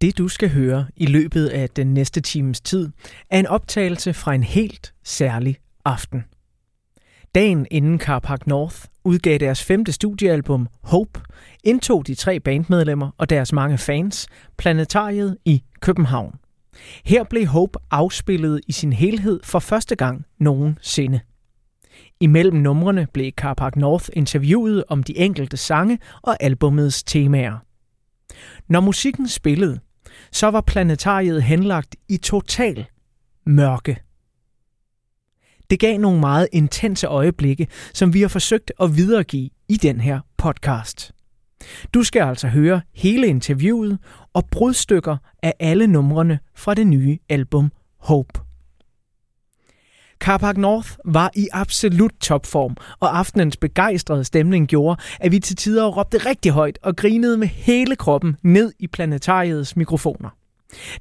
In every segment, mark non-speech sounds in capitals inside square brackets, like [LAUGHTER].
Det du skal høre i løbet af den næste times tid er en optagelse fra en helt særlig aften. Dagen inden Carpark North udgav deres femte studiealbum Hope, indtog de tre bandmedlemmer og deres mange fans planetariet i København. Her blev Hope afspillet i sin helhed for første gang nogensinde. Imellem numrene blev Carpark North interviewet om de enkelte sange og albumets temaer. Når musikken spillede, så var planetariet henlagt i total mørke. Det gav nogle meget intense øjeblikke, som vi har forsøgt at videregive i den her podcast. Du skal altså høre hele interviewet og brudstykker af alle numrene fra det nye album Hope. Carpark North var i absolut topform, og aftenens begejstrede stemning gjorde, at vi til tider råbte rigtig højt og grinede med hele kroppen ned i planetariets mikrofoner.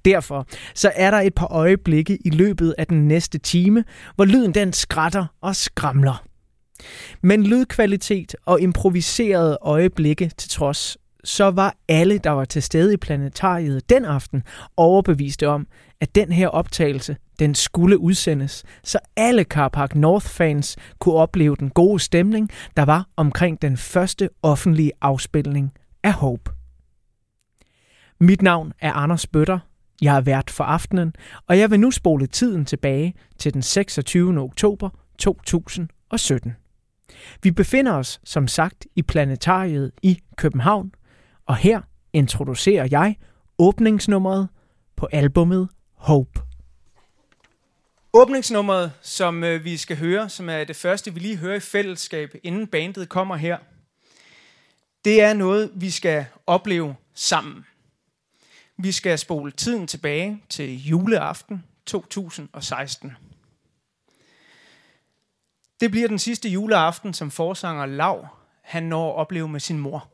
Derfor så er der et par øjeblikke i løbet af den næste time, hvor lyden den skratter og skramler. Men lydkvalitet og improviserede øjeblikke til trods, så var alle, der var til stede i planetariet den aften, overbeviste om, at den her optagelse, den skulle udsendes, så alle Carpark North-fans kunne opleve den gode stemning, der var omkring den første offentlige afspilning af Hope. Mit navn er Anders Bøtter. Jeg er vært for aftenen, og jeg vil nu spole tiden tilbage til den 26. oktober 2017. Vi befinder os som sagt i planetariet i København, og her introducerer jeg åbningsnummeret på albummet Hope. Åbningsnummeret, som øh, vi skal høre, som er det første, vi lige hører i fællesskab, inden bandet kommer her, det er noget, vi skal opleve sammen. Vi skal spole tiden tilbage til juleaften 2016. Det bliver den sidste juleaften, som forsanger Lav han når at opleve med sin mor.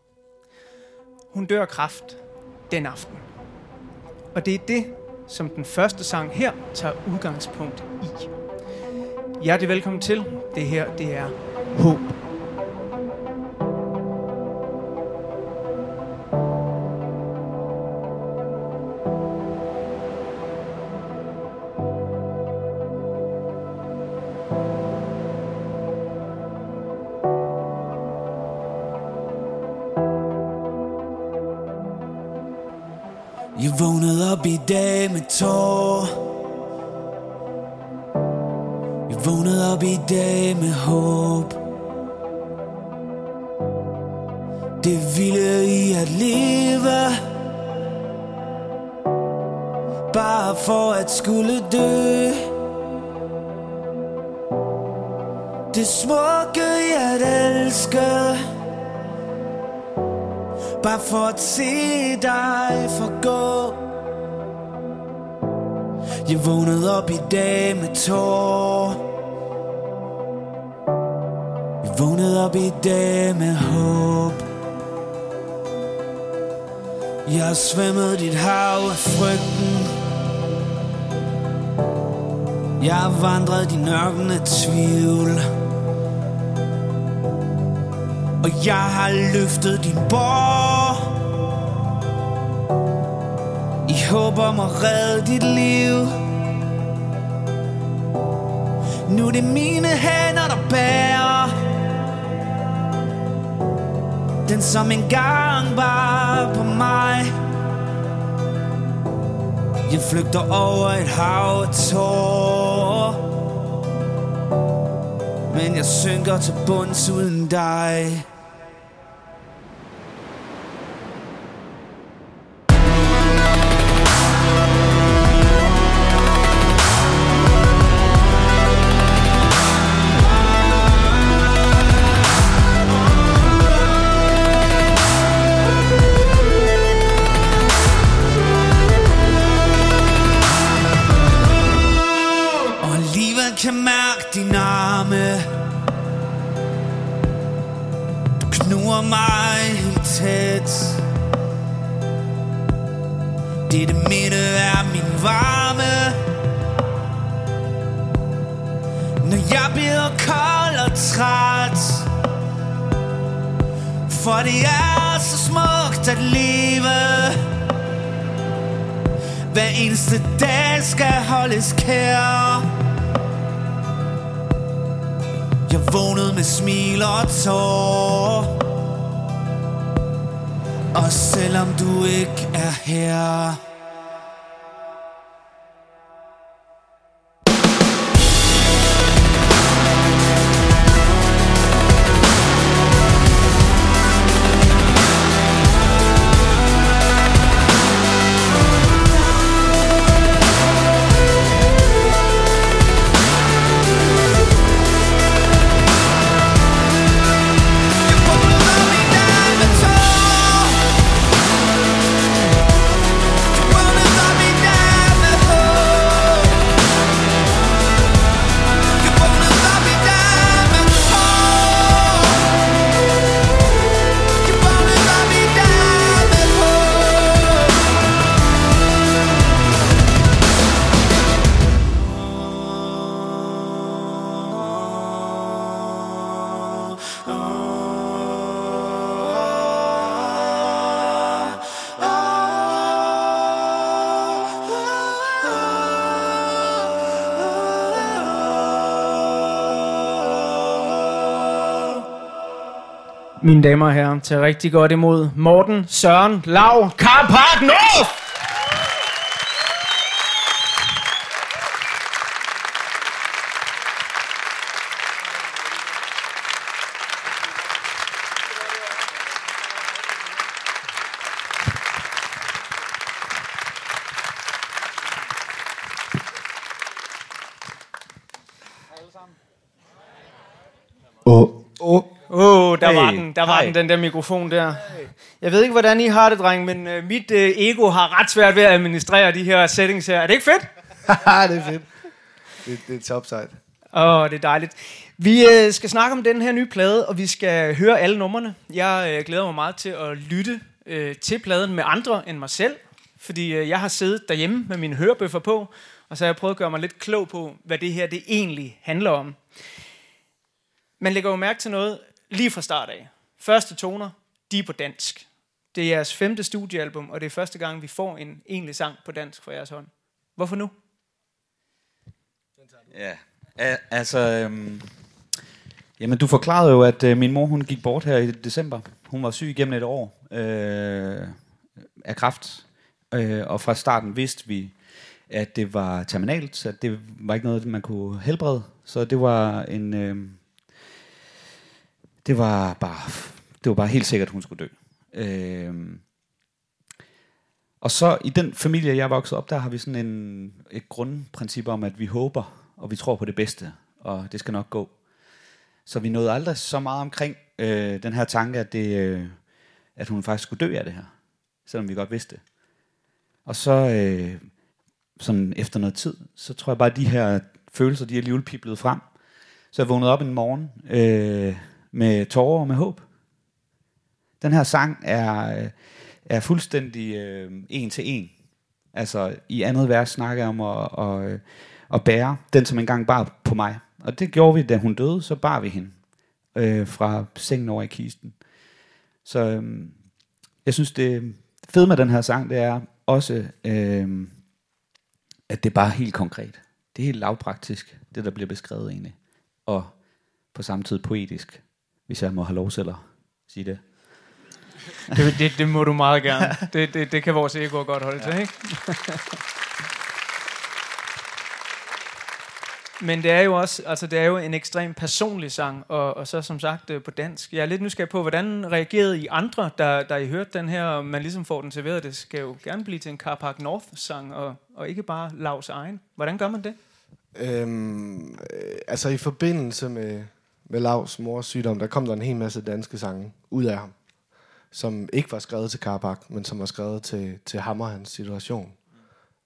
Hun dør kraft den aften. Og det er det, som den første sang her tager udgangspunkt i. Hjertelig velkommen til. Det her, det er Håb. Har vandret din ørken af tvivl. Og jeg har løftet din borg I håb om at redde dit liv. Nu er det mine hænder, der bærer Den som engang var på mig. Jeg flygter over et hav af tårer. Men jeg synker til bunds uden dig. Varme. Når jeg bliver kold og træt For det er så smukt at leve. Hver eneste dag skal holdes kær. Jeg vågnede med smil og tår Og selvom du ikke er her Mine damer og herrer, til rigtig godt imod Morten, Søren, Lav, Karpark North! Og der var Hey, den, der var den, den der mikrofon der. Jeg ved ikke, hvordan I har det, dreng, men uh, mit uh, ego har ret svært ved at administrere de her settings her. Er det ikke fedt? [LAUGHS] det er fedt. Det, det er topside. Åh, oh, det er dejligt. Vi øh, skal snakke om den her nye plade, og vi skal høre alle numrene. Jeg øh, glæder mig meget til at lytte øh, til pladen med andre end mig selv, fordi øh, jeg har siddet derhjemme med mine hørebøffer på, og så har jeg prøvet at gøre mig lidt klog på, hvad det her det egentlig handler om. Man lægger jo mærke til noget lige fra start af. Første toner, de er på dansk. Det er jeres femte studiealbum, og det er første gang, vi får en egentlig sang på dansk fra jeres hånd. Hvorfor nu? Ja, A- altså... Øhm, jamen, du forklarede jo, at øh, min mor, hun gik bort her i december. Hun var syg igennem et år øh, af kræft. Øh, og fra starten vidste vi, at det var terminalt, at det var ikke noget, man kunne helbrede. Så det var en... Øh, det var bare... Det var bare helt sikkert, at hun skulle dø. Øh, og så i den familie, jeg er vokset op, der har vi sådan en, et grundprincip om, at vi håber, og vi tror på det bedste, og det skal nok gå. Så vi nåede aldrig så meget omkring øh, den her tanke, at, det, øh, at hun faktisk skulle dø af det her, selvom vi godt vidste det. Og så, øh, sådan efter noget tid, så tror jeg bare, at de her følelser, de er alligevel piblet frem. Så jeg vågnede op en morgen øh, med tårer og med håb. Den her sang er, øh, er fuldstændig øh, en til en. Altså i andet vers snakker jeg om at, at, øh, at bære den, som engang bar på mig. Og det gjorde vi, da hun døde, så bar vi hende øh, fra sengen over i kisten. Så øh, jeg synes, det fede med den her sang, det er også, øh, at det er bare helt konkret. Det er helt lavpraktisk, det der bliver beskrevet egentlig. Og på samme tid poetisk, hvis jeg må have lov selv at sige det. [LAUGHS] Det, det, det må du meget gerne. Det, det, det kan vores ego godt holde ja. til, ikke? Men det er jo også, altså det er jo en ekstrem personlig sang, og, og så som sagt øh, på dansk. Jeg er lidt nysgerrig på, hvordan reagerede I andre, der, der I hørte den her, og man ligesom får den serveret. Det skal jo gerne blive til en Carpark North-sang, og, og ikke bare Lavs egen. Hvordan gør man det? Øhm, øh, altså i forbindelse med, med Lavs mors sygdom, der kom der en hel masse danske sange ud af ham, som ikke var skrevet til Karabak, men som var skrevet til, til ham og hans situation.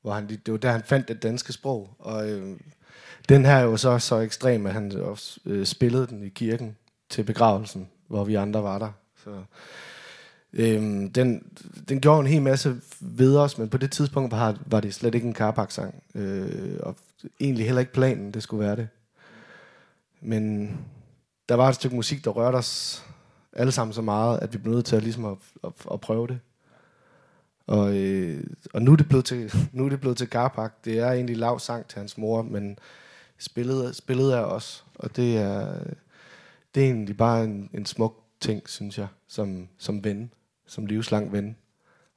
Hvor han, det var der, han fandt det danske sprog. Og øh, den her er jo så, så ekstrem, at han også øh, spillede den i kirken til begravelsen, hvor vi andre var der. Så, Øhm, den, den gjorde en hel masse ved os, men på det tidspunkt var, var det slet ikke en Carpark-sang. Øh, og egentlig heller ikke planen, det skulle være det. Men der var et stykke musik, der rørte os alle sammen så meget, at vi blev nødt til at, ligesom at, at, at prøve det. Og, øh, og nu, er det blevet til, [LAUGHS] nu er det blevet til Garpak. Det er egentlig lav sang til hans mor, men spillet, spillet er os. Og det er, det er egentlig bare en, en smuk ting, synes jeg, som, som ven, som livslang ven,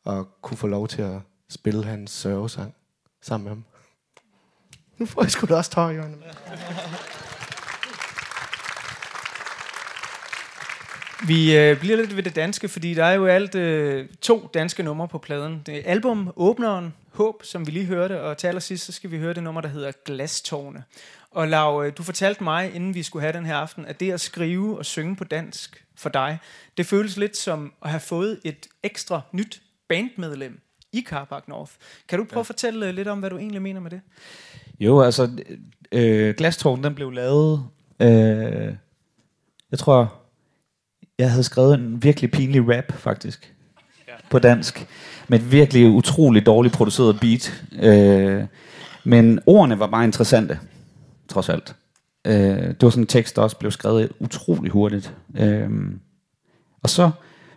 og kunne få lov til at spille hans sørgesang sammen med ham. Nu får jeg sgu da også tøj i øjnene. Vi øh, bliver lidt ved det danske, fordi der er jo alt øh, to danske numre på pladen. Det er album, åbneren, Håb, som vi lige hørte, og til allersidst så skal vi høre det nummer, der hedder Glastårne. Og Lav, øh, du fortalte mig, inden vi skulle have den her aften, at det at skrive og synge på dansk for dig, det føles lidt som at have fået et ekstra nyt bandmedlem i Carpark North. Kan du prøve ja. at fortælle øh, lidt om, hvad du egentlig mener med det? Jo, altså, øh, Glastårne, den blev lavet, øh, jeg tror, jeg havde skrevet en virkelig pinlig rap, faktisk, ja. på dansk, med et virkelig utroligt dårligt produceret beat. Øh, men ordene var bare interessante, trods alt. Øh, det var sådan en tekst, der også blev skrevet utrolig hurtigt. Øh, og så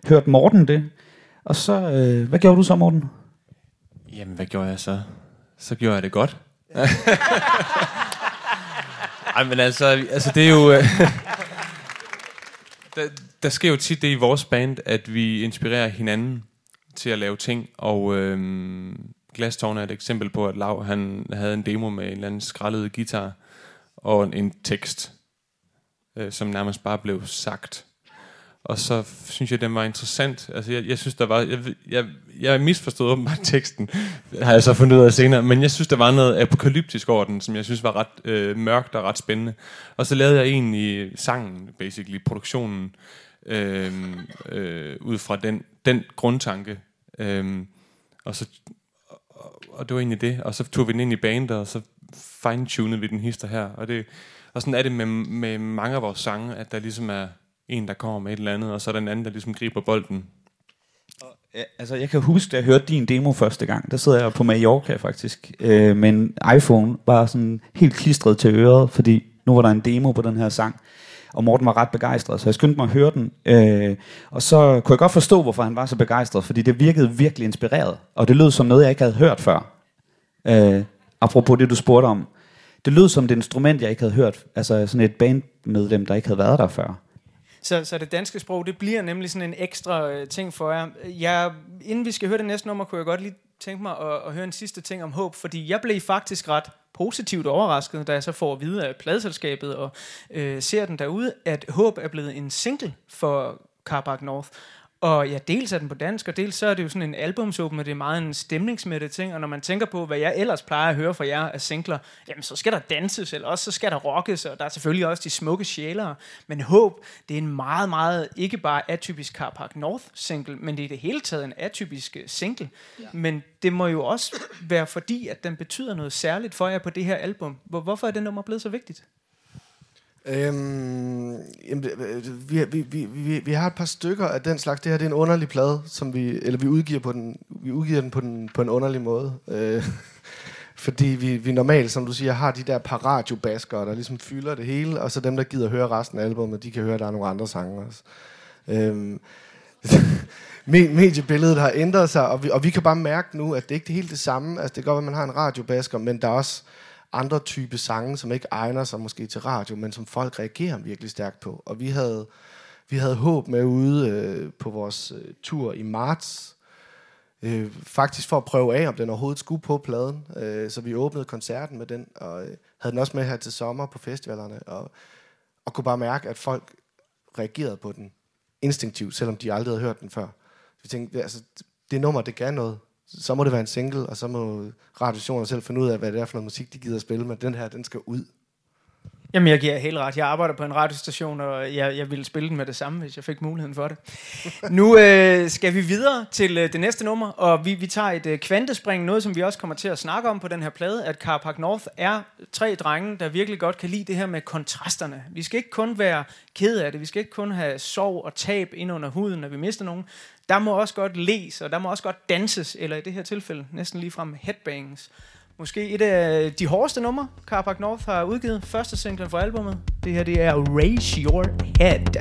hørte Morten det, og så, øh, hvad gjorde du så, Morten? Jamen, hvad gjorde jeg så? Så gjorde jeg det godt. [LAUGHS] Ej, men altså, altså det er jo... Øh, [LAUGHS] der, der sker jo tit det i vores band, at vi inspirerer hinanden til at lave ting, og øhm, Glastårn er et eksempel på, at Lav han havde en demo med en eller anden skrællet guitar og en, en tekst, øh, som nærmest bare blev sagt. Og så synes jeg, den var interessant. Altså, jeg, jeg synes, der var... Jeg, jeg, jeg misforstod åbenbart teksten, har jeg så fundet ud af senere. Men jeg synes, der var noget apokalyptisk over den, som jeg synes var ret øh, mørkt og ret spændende. Og så lavede jeg egentlig sangen, basically, produktionen, øh, øh, ud fra den, den grundtanke. Øh, og, så, og, og det var egentlig det. Og så tog vi den ind i bandet, og så fine-tunede vi den hister her. Og, det, og sådan er det med, med mange af vores sange, at der ligesom er en, der kommer med et eller andet, og så er der en anden, der ligesom griber bolden. Ja, altså, jeg kan huske, da jeg hørte din demo første gang, der sidder jeg på Mallorca faktisk, øh, men iPhone, var sådan helt klistret til øret, fordi nu var der en demo på den her sang, og Morten var ret begejstret, så jeg skyndte mig at høre den, øh, og så kunne jeg godt forstå, hvorfor han var så begejstret, fordi det virkede virkelig inspireret, og det lød som noget, jeg ikke havde hørt før. Øh, apropos det, du spurgte om. Det lød som et instrument, jeg ikke havde hørt, altså sådan et bandmedlem, der ikke havde været der før. Så, så det danske sprog, det bliver nemlig sådan en ekstra øh, ting for jer. Jeg, inden vi skal høre det næste nummer, kunne jeg godt lige tænke mig at, at høre en sidste ting om håb, fordi jeg blev faktisk ret positivt overrasket, da jeg så får at vide af pladselskabet og øh, ser den derude, at Håb er blevet en single for Carpark North. Og ja, dels er den på dansk, og dels så er det jo sådan en albumsåben, og det er meget en stemningsmættet ting, og når man tænker på, hvad jeg ellers plejer at høre fra jer af singler, jamen så skal der danses, eller også så skal der rockes, og der er selvfølgelig også de smukke sjælere. Men Håb, det er en meget, meget, ikke bare atypisk Carpark North single, men det er i det hele taget en atypisk øh, single. Ja. Men det må jo også være fordi, at den betyder noget særligt for jer på det her album. Hvorfor er det nummer blevet så vigtigt? Øhm, jamen, øh, vi, vi, vi, vi, vi har et par stykker af den slags. Det her det er en underlig plade, som vi, eller vi udgiver, på den, vi udgiver den på, den, på en underlig måde. Øh, [LAUGHS] fordi vi, vi normalt, som du siger, har de der par radiobaskere, der ligesom fylder det hele, og så dem, der gider høre resten af albumet, de kan høre, at der er nogle andre sange også. Øhm, [LAUGHS] mediebilledet har ændret sig, og vi, og vi kan bare mærke nu, at det ikke er helt det samme. Altså, det kan godt være, at man har en radiobasker, men der er også andre type sange, som ikke egner sig måske til radio, men som folk reagerer virkelig stærkt på. Og vi havde, vi havde håb med ude øh, på vores øh, tur i marts, øh, faktisk for at prøve af, om den overhovedet skulle på pladen. Øh, så vi åbnede koncerten med den, og øh, havde den også med her til sommer på festivalerne, og, og kunne bare mærke, at folk reagerede på den instinktivt, selvom de aldrig havde hørt den før. Så vi tænkte, altså, det nummer, det gav noget så må det være en single, og så må radiostationer selv finde ud af, hvad det er for noget musik, de gider at spille, men den her, den skal ud. Jamen, jeg giver helt ret. Jeg arbejder på en radiostation, og jeg, jeg ville spille den med det samme, hvis jeg fik muligheden for det. [LAUGHS] nu øh, skal vi videre til øh, det næste nummer, og vi, vi tager et øh, kvantespring, noget som vi også kommer til at snakke om på den her plade, at Carpark North er tre drenge, der virkelig godt kan lide det her med kontrasterne. Vi skal ikke kun være ked af det, vi skal ikke kun have sorg og tab ind under huden, når vi mister nogen. Der må også godt læs, og der må også godt danses, eller i det her tilfælde næsten lige frem headbangs. Måske et af de hårdeste numre, Carpac North har udgivet. Første singlen fra albumet. Det her, det er Raise Your Head.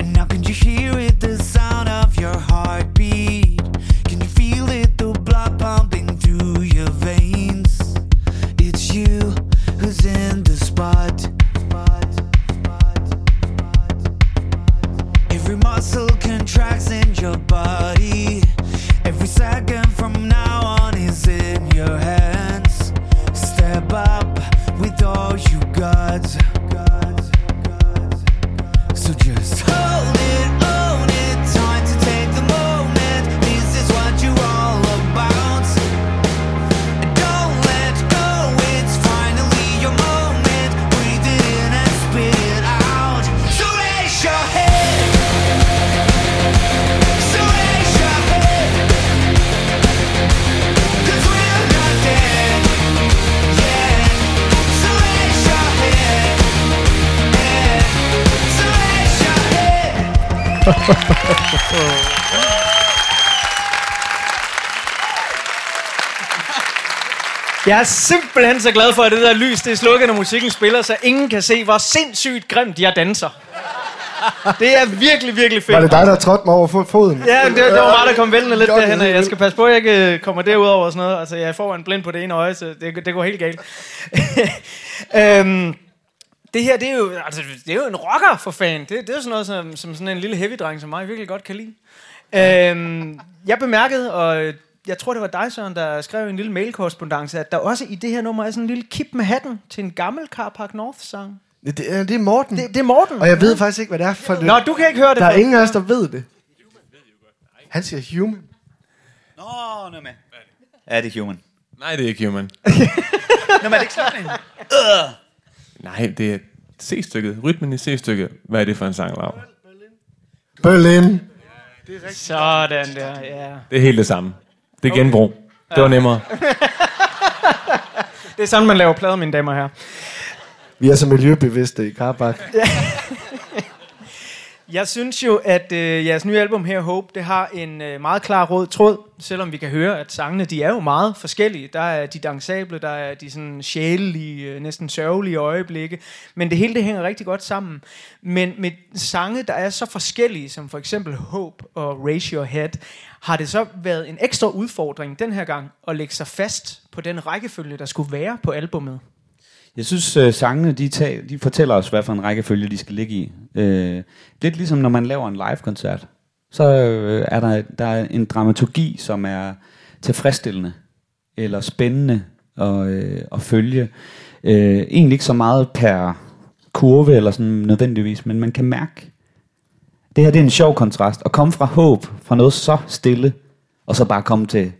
And now can you hear it, the sound of your heartbeat? Can you feel it, the blood pumping through your veins. It's you who's in the spot. Every muscle contracts in your body. Every second from now on is in your hands. Step up with all you got. Jeg er simpelthen så glad for, at det der lys, det er slukket, når musikken spiller, så ingen kan se, hvor sindssygt grimt jeg danser. Det er virkelig, virkelig fedt. Var det dig, der trådte mig over fo- foden? Ja, det, det var mig, der kom væltende lidt derhen. Jeg skal passe på, at jeg ikke øh, kommer derud over og sådan noget. Altså, jeg får en blind på det ene øje, så det, det går helt galt. [LAUGHS] øhm, det her, det er jo, altså, det er jo en rocker for fan. Det, det er jo sådan noget, som, som sådan en lille heavy-dreng, som mig virkelig godt kan lide. Øhm, jeg bemærkede, og jeg tror, det var dig, Søren, der skrev en lille mailkorrespondance, at der også i det her nummer er sådan en lille kip med hatten til en gammel Carpark North-sang. Det, det, er- det er Morten. Det, det er Morten. Og jeg ved faktisk ikke, hvad det er for det. Nå, du kan ikke høre det. Der er ingen af os, der ved det. Han siger human. Nå, er med. Er det human? Nej, det er ikke human. [LAUGHS] Nå, men er det ikke slutningen? Nej, det er C-stykket. Rytmen i C-stykket. Hvad er det for en sang, Lav? Berlin. Sådan der, ja. Det er helt det samme. Det er genbrug. Det var nemmere. [LAUGHS] Det er sådan, man laver plader, mine damer herrer. Vi er så miljøbevidste i Karabak. [LAUGHS] Jeg synes jo, at øh, jeres nye album her, Hope, det har en øh, meget klar rød tråd, selvom vi kan høre, at sangene de er jo meget forskellige. Der er de dansable, der er de sådan sjælelige, øh, næsten sørgelige øjeblikke, men det hele det hænger rigtig godt sammen. Men med sange, der er så forskellige, som for eksempel Hope og Raise Your Head, har det så været en ekstra udfordring den her gang at lægge sig fast på den rækkefølge, der skulle være på albummet. Jeg synes, øh, sangene de, tag, de fortæller os, hvad for en rækkefølge de skal ligge i. Øh, lidt ligesom når man laver en live-koncert. Så øh, er der, der er en dramaturgi, som er tilfredsstillende eller spændende at, øh, at følge. Øh, egentlig ikke så meget per kurve eller sådan nødvendigvis, men man kan mærke, det her det er en sjov kontrast. At komme fra håb, fra noget så stille, og så bare komme til,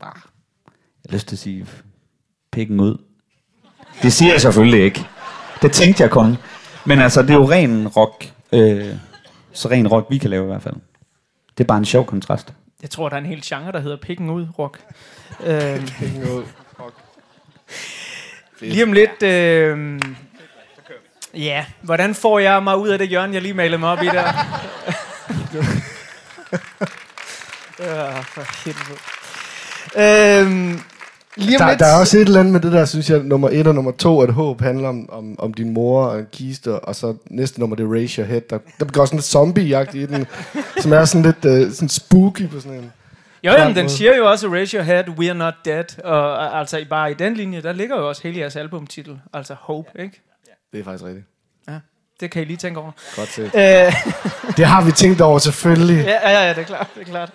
bare, jeg har lyst til at sige, pikken ud. Det siger jeg selvfølgelig ikke. Det tænkte jeg kun. Men altså, det er jo ren rock. Øh, så ren rock, vi kan lave i hvert fald. Det er bare en sjov kontrast. Jeg tror, der er en hel genre, der hedder Pikken Ud Rock. [LAUGHS] Øhm, [LAUGHS] lige om lidt... Øh, ja, hvordan får jeg mig ud af det hjørne, jeg lige malede mig op i der? [LAUGHS] ja, for helvede. Øhm, lige om Der, lidt... der er også et eller andet med det der, synes jeg, nummer et og nummer to, at håb handler om, om, om din mor og en kiste, og så næste nummer, det er Raise Your Head. Der, der går sådan lidt zombie i den, som er sådan lidt uh, sådan spooky på sådan en... Jo, jamen, den siger jo også, Raise Your Head, We Are Not Dead. Og altså, bare i den linje, der ligger jo også hele jeres albumtitel. Altså Hope, ikke? Det er faktisk rigtigt. Ja, det kan I lige tænke over. Godt set. Øh, Det har vi tænkt over, selvfølgelig. Ja, ja, ja, det er klart. Det, er klart.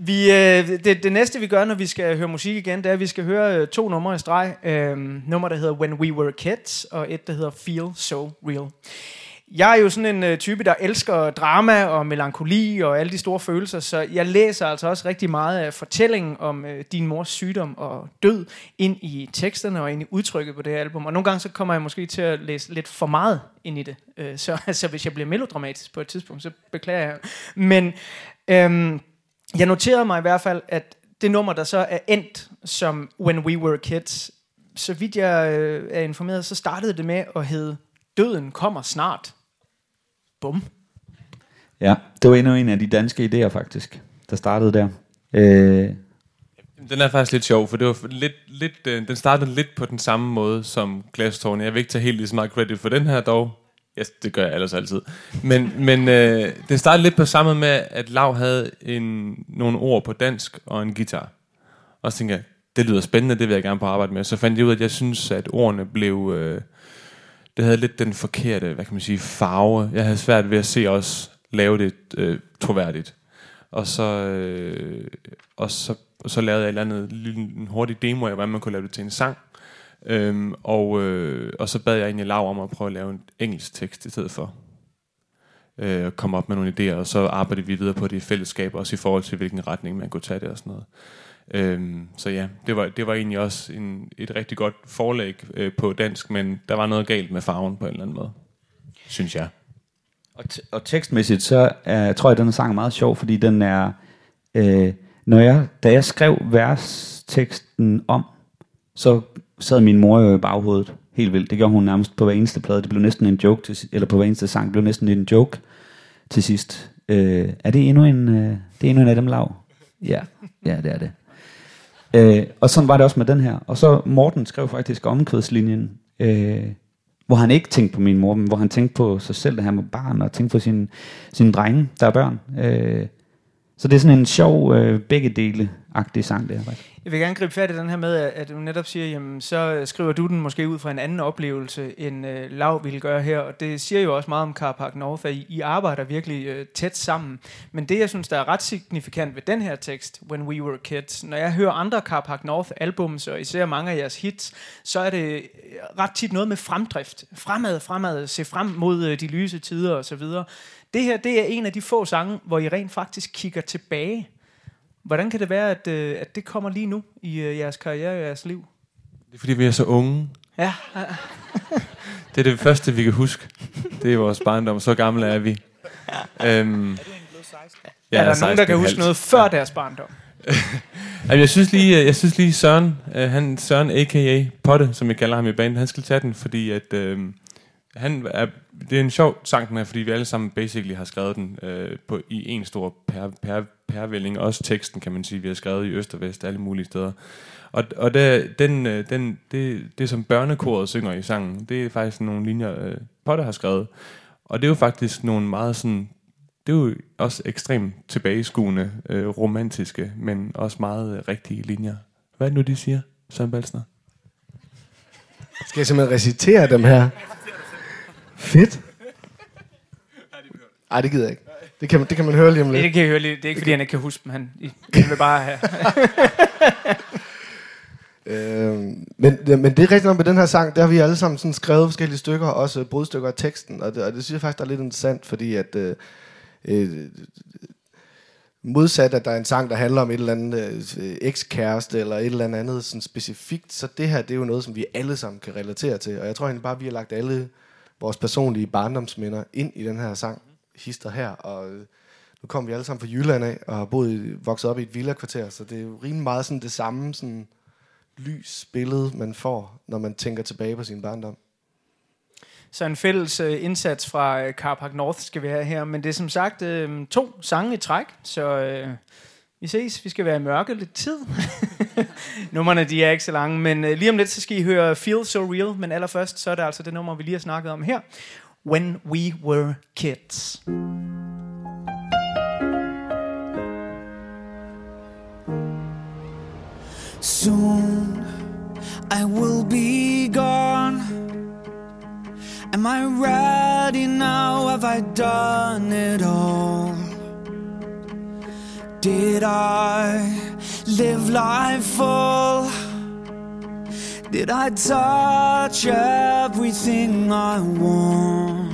Vi, øh, det, det næste, vi gør, når vi skal høre musik igen, det er, at vi skal høre øh, to numre i streg. Øh, nummer, der hedder When We Were Kids, og et, der hedder Feel So Real. Jeg er jo sådan en øh, type, der elsker drama og melankoli og alle de store følelser, så jeg læser altså også rigtig meget af fortællingen om øh, din mors sygdom og død ind i teksterne og ind i udtrykket på det her album. Og nogle gange så kommer jeg måske til at læse lidt for meget ind i det. Øh, så [LAUGHS] altså, hvis jeg bliver melodramatisk på et tidspunkt, så beklager jeg. Men øhm, jeg noterede mig i hvert fald, at det nummer, der så er endt som When We Were Kids, så vidt jeg øh, er informeret, så startede det med at hedde Døden kommer snart. Bum. Ja, det var endnu en af de danske idéer faktisk, der startede der. Øh, Den er faktisk lidt sjov, for det var lidt, lidt, øh, den startede lidt på den samme måde som Glasstårne. Jeg vil ikke tage helt lige så meget credit for den her dog. Yes, det gør jeg ellers altid. Men, men øh, det startede lidt på samme med, at Lav havde en, nogle ord på dansk og en guitar. Og så tænkte jeg, det lyder spændende, det vil jeg gerne på arbejde med. Så fandt jeg ud af, at jeg synes, at ordene blev... Øh, det havde lidt den forkerte, hvad kan man sige, farve. Jeg havde svært ved at se os lave det øh, troværdigt. Og så, øh, og så, og så lavede jeg et eller andet lille, en hurtig demo af, hvordan man kunne lave det til en sang. Øhm, og, øh, og så bad jeg egentlig Lav om at prøve at lave en engelsk tekst i stedet for. Øh, og komme op med nogle idéer, og så arbejdede vi videre på det i fællesskab, også i forhold til, hvilken retning man kunne tage det og sådan noget. Øhm, så ja, det var, det var egentlig også en, et rigtig godt forlæg øh, på dansk, men der var noget galt med farven på en eller anden måde, synes jeg. Og, t- og tekstmæssigt, så er, tror jeg, at den sang er meget sjov, fordi den er, øh, når jeg, da jeg skrev versteksten om, så sad min mor jo i baghovedet helt vildt. Det gjorde hun nærmest på hver eneste plade. Det blev næsten en joke, til, eller på hver eneste sang, det blev næsten en joke til sidst. Øh, er det endnu en, øh, det er endnu en af dem lav? Ja, ja det er det. Øh, og sådan var det også med den her. Og så Morten skrev faktisk omkvædslinjen, øh, hvor han ikke tænkte på min mor, men hvor han tænkte på sig selv, da han var barn, og tænkte på sine, sine drenge, der er børn. Øh, så det er sådan en sjov øh, begge dele-agtig sang, det her. Jeg vil gerne gribe fat i den her med, at du netop siger, jamen, så skriver du den måske ud fra en anden oplevelse, end øh, Lav ville gøre her. Og det siger jo også meget om Carpark North, at I, I arbejder virkelig øh, tæt sammen. Men det, jeg synes, der er ret signifikant ved den her tekst, When We Were Kids, når jeg hører andre Carpark North albums, og især mange af jeres hits, så er det øh, ret tit noget med fremdrift. Fremad, fremad, se frem mod øh, de lyse tider osv. Det her, det er en af de få sange, hvor I rent faktisk kigger tilbage. Hvordan kan det være, at, øh, at det kommer lige nu i øh, jeres karriere og jeres liv? Det er fordi, vi er så unge. Ja, [LAUGHS] Det er det første, vi kan huske. Det er vores barndom. Så gamle er vi. Øhm, ja, er der nogen, der kan 16,5. huske noget før deres barndom? [LAUGHS] Jamen, jeg synes lige, jeg synes lige Søren, øh, han, Søren a.k.a. Potte, som jeg kalder ham i banen, han skal tage den, fordi at, øh, han er, det er en sjov sang, den her, fordi vi alle sammen basically har skrevet den øh, på, i en stor per, per, pærvælling. Også teksten, kan man sige, vi har skrevet i øst og vest, alle mulige steder. Og, og det, den, øh, den, det, det, som børnekoret synger i sangen, det er faktisk nogle linjer, øh, Potter har skrevet. Og det er jo faktisk nogle meget sådan det er jo også ekstremt tilbageskuende, øh, romantiske, men også meget øh, rigtige linjer. Hvad er det nu, de siger, Søren Balsner? Skal jeg simpelthen recitere dem her? Fedt. Ej, det gider jeg ikke. Det kan, man, det kan man høre lige om Det, lidt. det kan jeg høre lige. Det er ikke, fordi han ikke kan huske dem. Han, han vil bare have. [LAUGHS] Øh, men, men det er rigtigt nok med den her sang, der har vi alle sammen sådan skrevet forskellige stykker, også brudstykker af teksten, og det, og det synes jeg faktisk, der er lidt interessant, fordi at øh, øh, modsat at der er en sang, der handler om et eller andet øh, ekskæreste, eller et eller andet sådan specifikt, så det her, det er jo noget, som vi alle sammen kan relatere til, og jeg tror egentlig bare, vi har lagt alle vores personlige barndomsminder ind i den her sang, hister her, og øh, nu kom vi alle sammen fra Jylland af, og har boet, vokset op i et villakvarter, så det er jo rimelig meget sådan det samme sådan, lys billede, man får, når man tænker tilbage på sin barndom. Så en fælles øh, indsats fra øh, Carpark North skal vi have her. Men det er som sagt øh, to sange i træk, så øh, vi ses. Vi skal være i mørke lidt tid. [LAUGHS] Nummerne de er ikke så lange, men øh, lige om lidt så skal I høre Feel So Real. Men allerførst så er det altså det nummer, vi lige har snakket om her. When We Were Kids. Soon I will be gone. Am I ready now? Have I done it all? Did I live life full? Did I touch everything I wanted?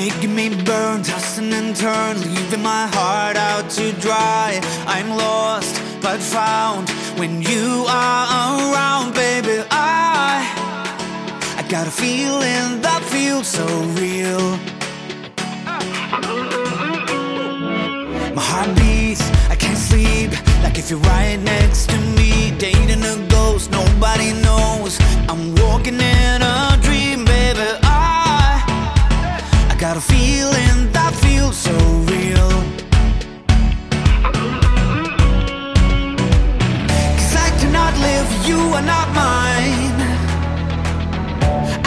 Making me burn, tossing and turn, leaving my heart out to dry. I'm lost but found when you are around, baby. I I got a feeling that feels so real. My heart beats, I can't sleep. Like if you're right next to me, dating a ghost, nobody knows. I'm walking in a dream, got a feeling that feels so real. Cause I cannot live, you are not mine.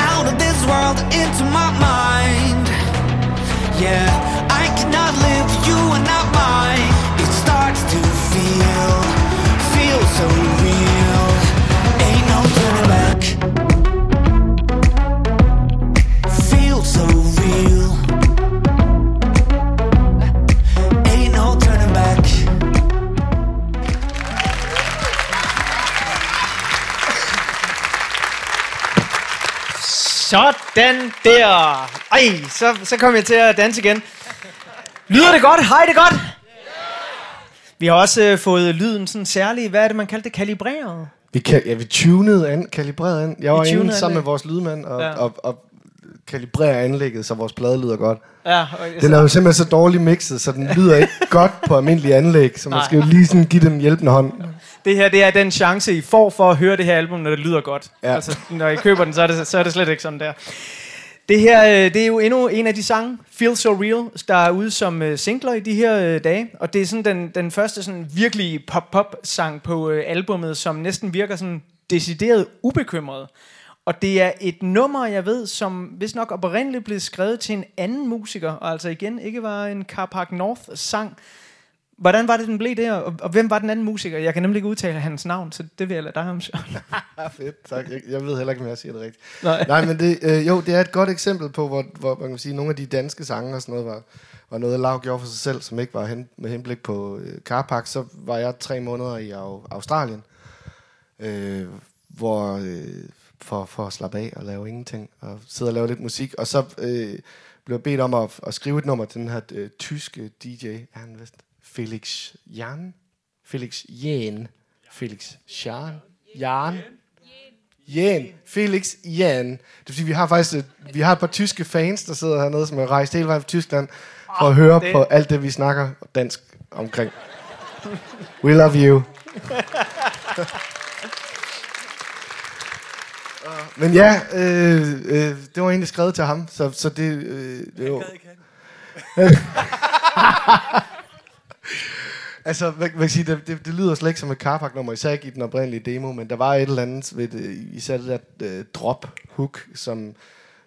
Out of this world, into my mind. Yeah, I cannot live, you are not Sådan der. Ej, så, så kom jeg til at danse igen. Lyder det godt? Hej, det godt? Vi har også øh, fået lyden sådan særlig, hvad er det, man kaldte det, kalibreret? Vi, kan, ja, vi tunede an, kalibrerede an. Jeg var inde sammen med vores lydmand og, Ja. og, og kalibrerer anlægget, så vores plade lyder godt. Ja, og, Den er jo simpelthen så dårligt mixet, så den lyder ikke godt på almindelige anlæg, så man Nej. skal jo lige sådan give den hjælpende hånd. Det her, det er den chance, I får for at høre det her album, når det lyder godt. Ja. Altså, når I køber den, så er det, så er det slet ikke sådan der. Det her, øh, det er jo endnu en af de sange, Feel So Real, der er ude som øh, singler i de her øh, dage. Og det er sådan den, den første sådan virkelig pop-pop-sang på albummet, som næsten virker sådan decideret ubekymret. Og det er et nummer, jeg ved, som hvis nok oprindeligt blev skrevet til en anden musiker, og altså igen ikke var en Carpark North-sang. Hvordan var det, den blev der, og, og hvem var den anden musiker? Jeg kan nemlig ikke udtale hans navn, så det vil jeg lade dig om. Søren. Ja, [LAUGHS] fedt, tak. Jeg, jeg ved heller ikke, om jeg siger det rigtigt. Nej. Nej, men det, øh, jo, det er et godt eksempel på, hvor, hvor man kan sige, nogle af de danske sange og sådan noget var, var noget, Lav gjorde for sig selv, som ikke var hen, med henblik på øh, Carpark. Så var jeg tre måneder i Au- Australien, øh, hvor øh, for, for at slappe af og lave ingenting, og sidde og lave lidt musik. Og så øh, blev jeg bedt om at, at skrive et nummer til den her øh, tyske DJ, er han vist? Felix Jan? Felix Jan. Felix Jan. Jan. Jan. Felix Jan. Det er fordi, vi har faktisk et, vi har et par tyske fans, der sidder hernede, som er rejst hele vejen fra Tyskland, for at høre det- på alt det, vi snakker dansk omkring. We love you. [LAUGHS] Men ja, øh, øh, det var egentlig skrevet til ham, så, så det, øh, det var... [LAUGHS] Altså, hvad, hvad kan jeg sige, det, det, det lyder slet ikke som et Carpark-nummer, især ikke i den oprindelige demo, men der var et eller andet ved det, især det der øh, drop-hook, som,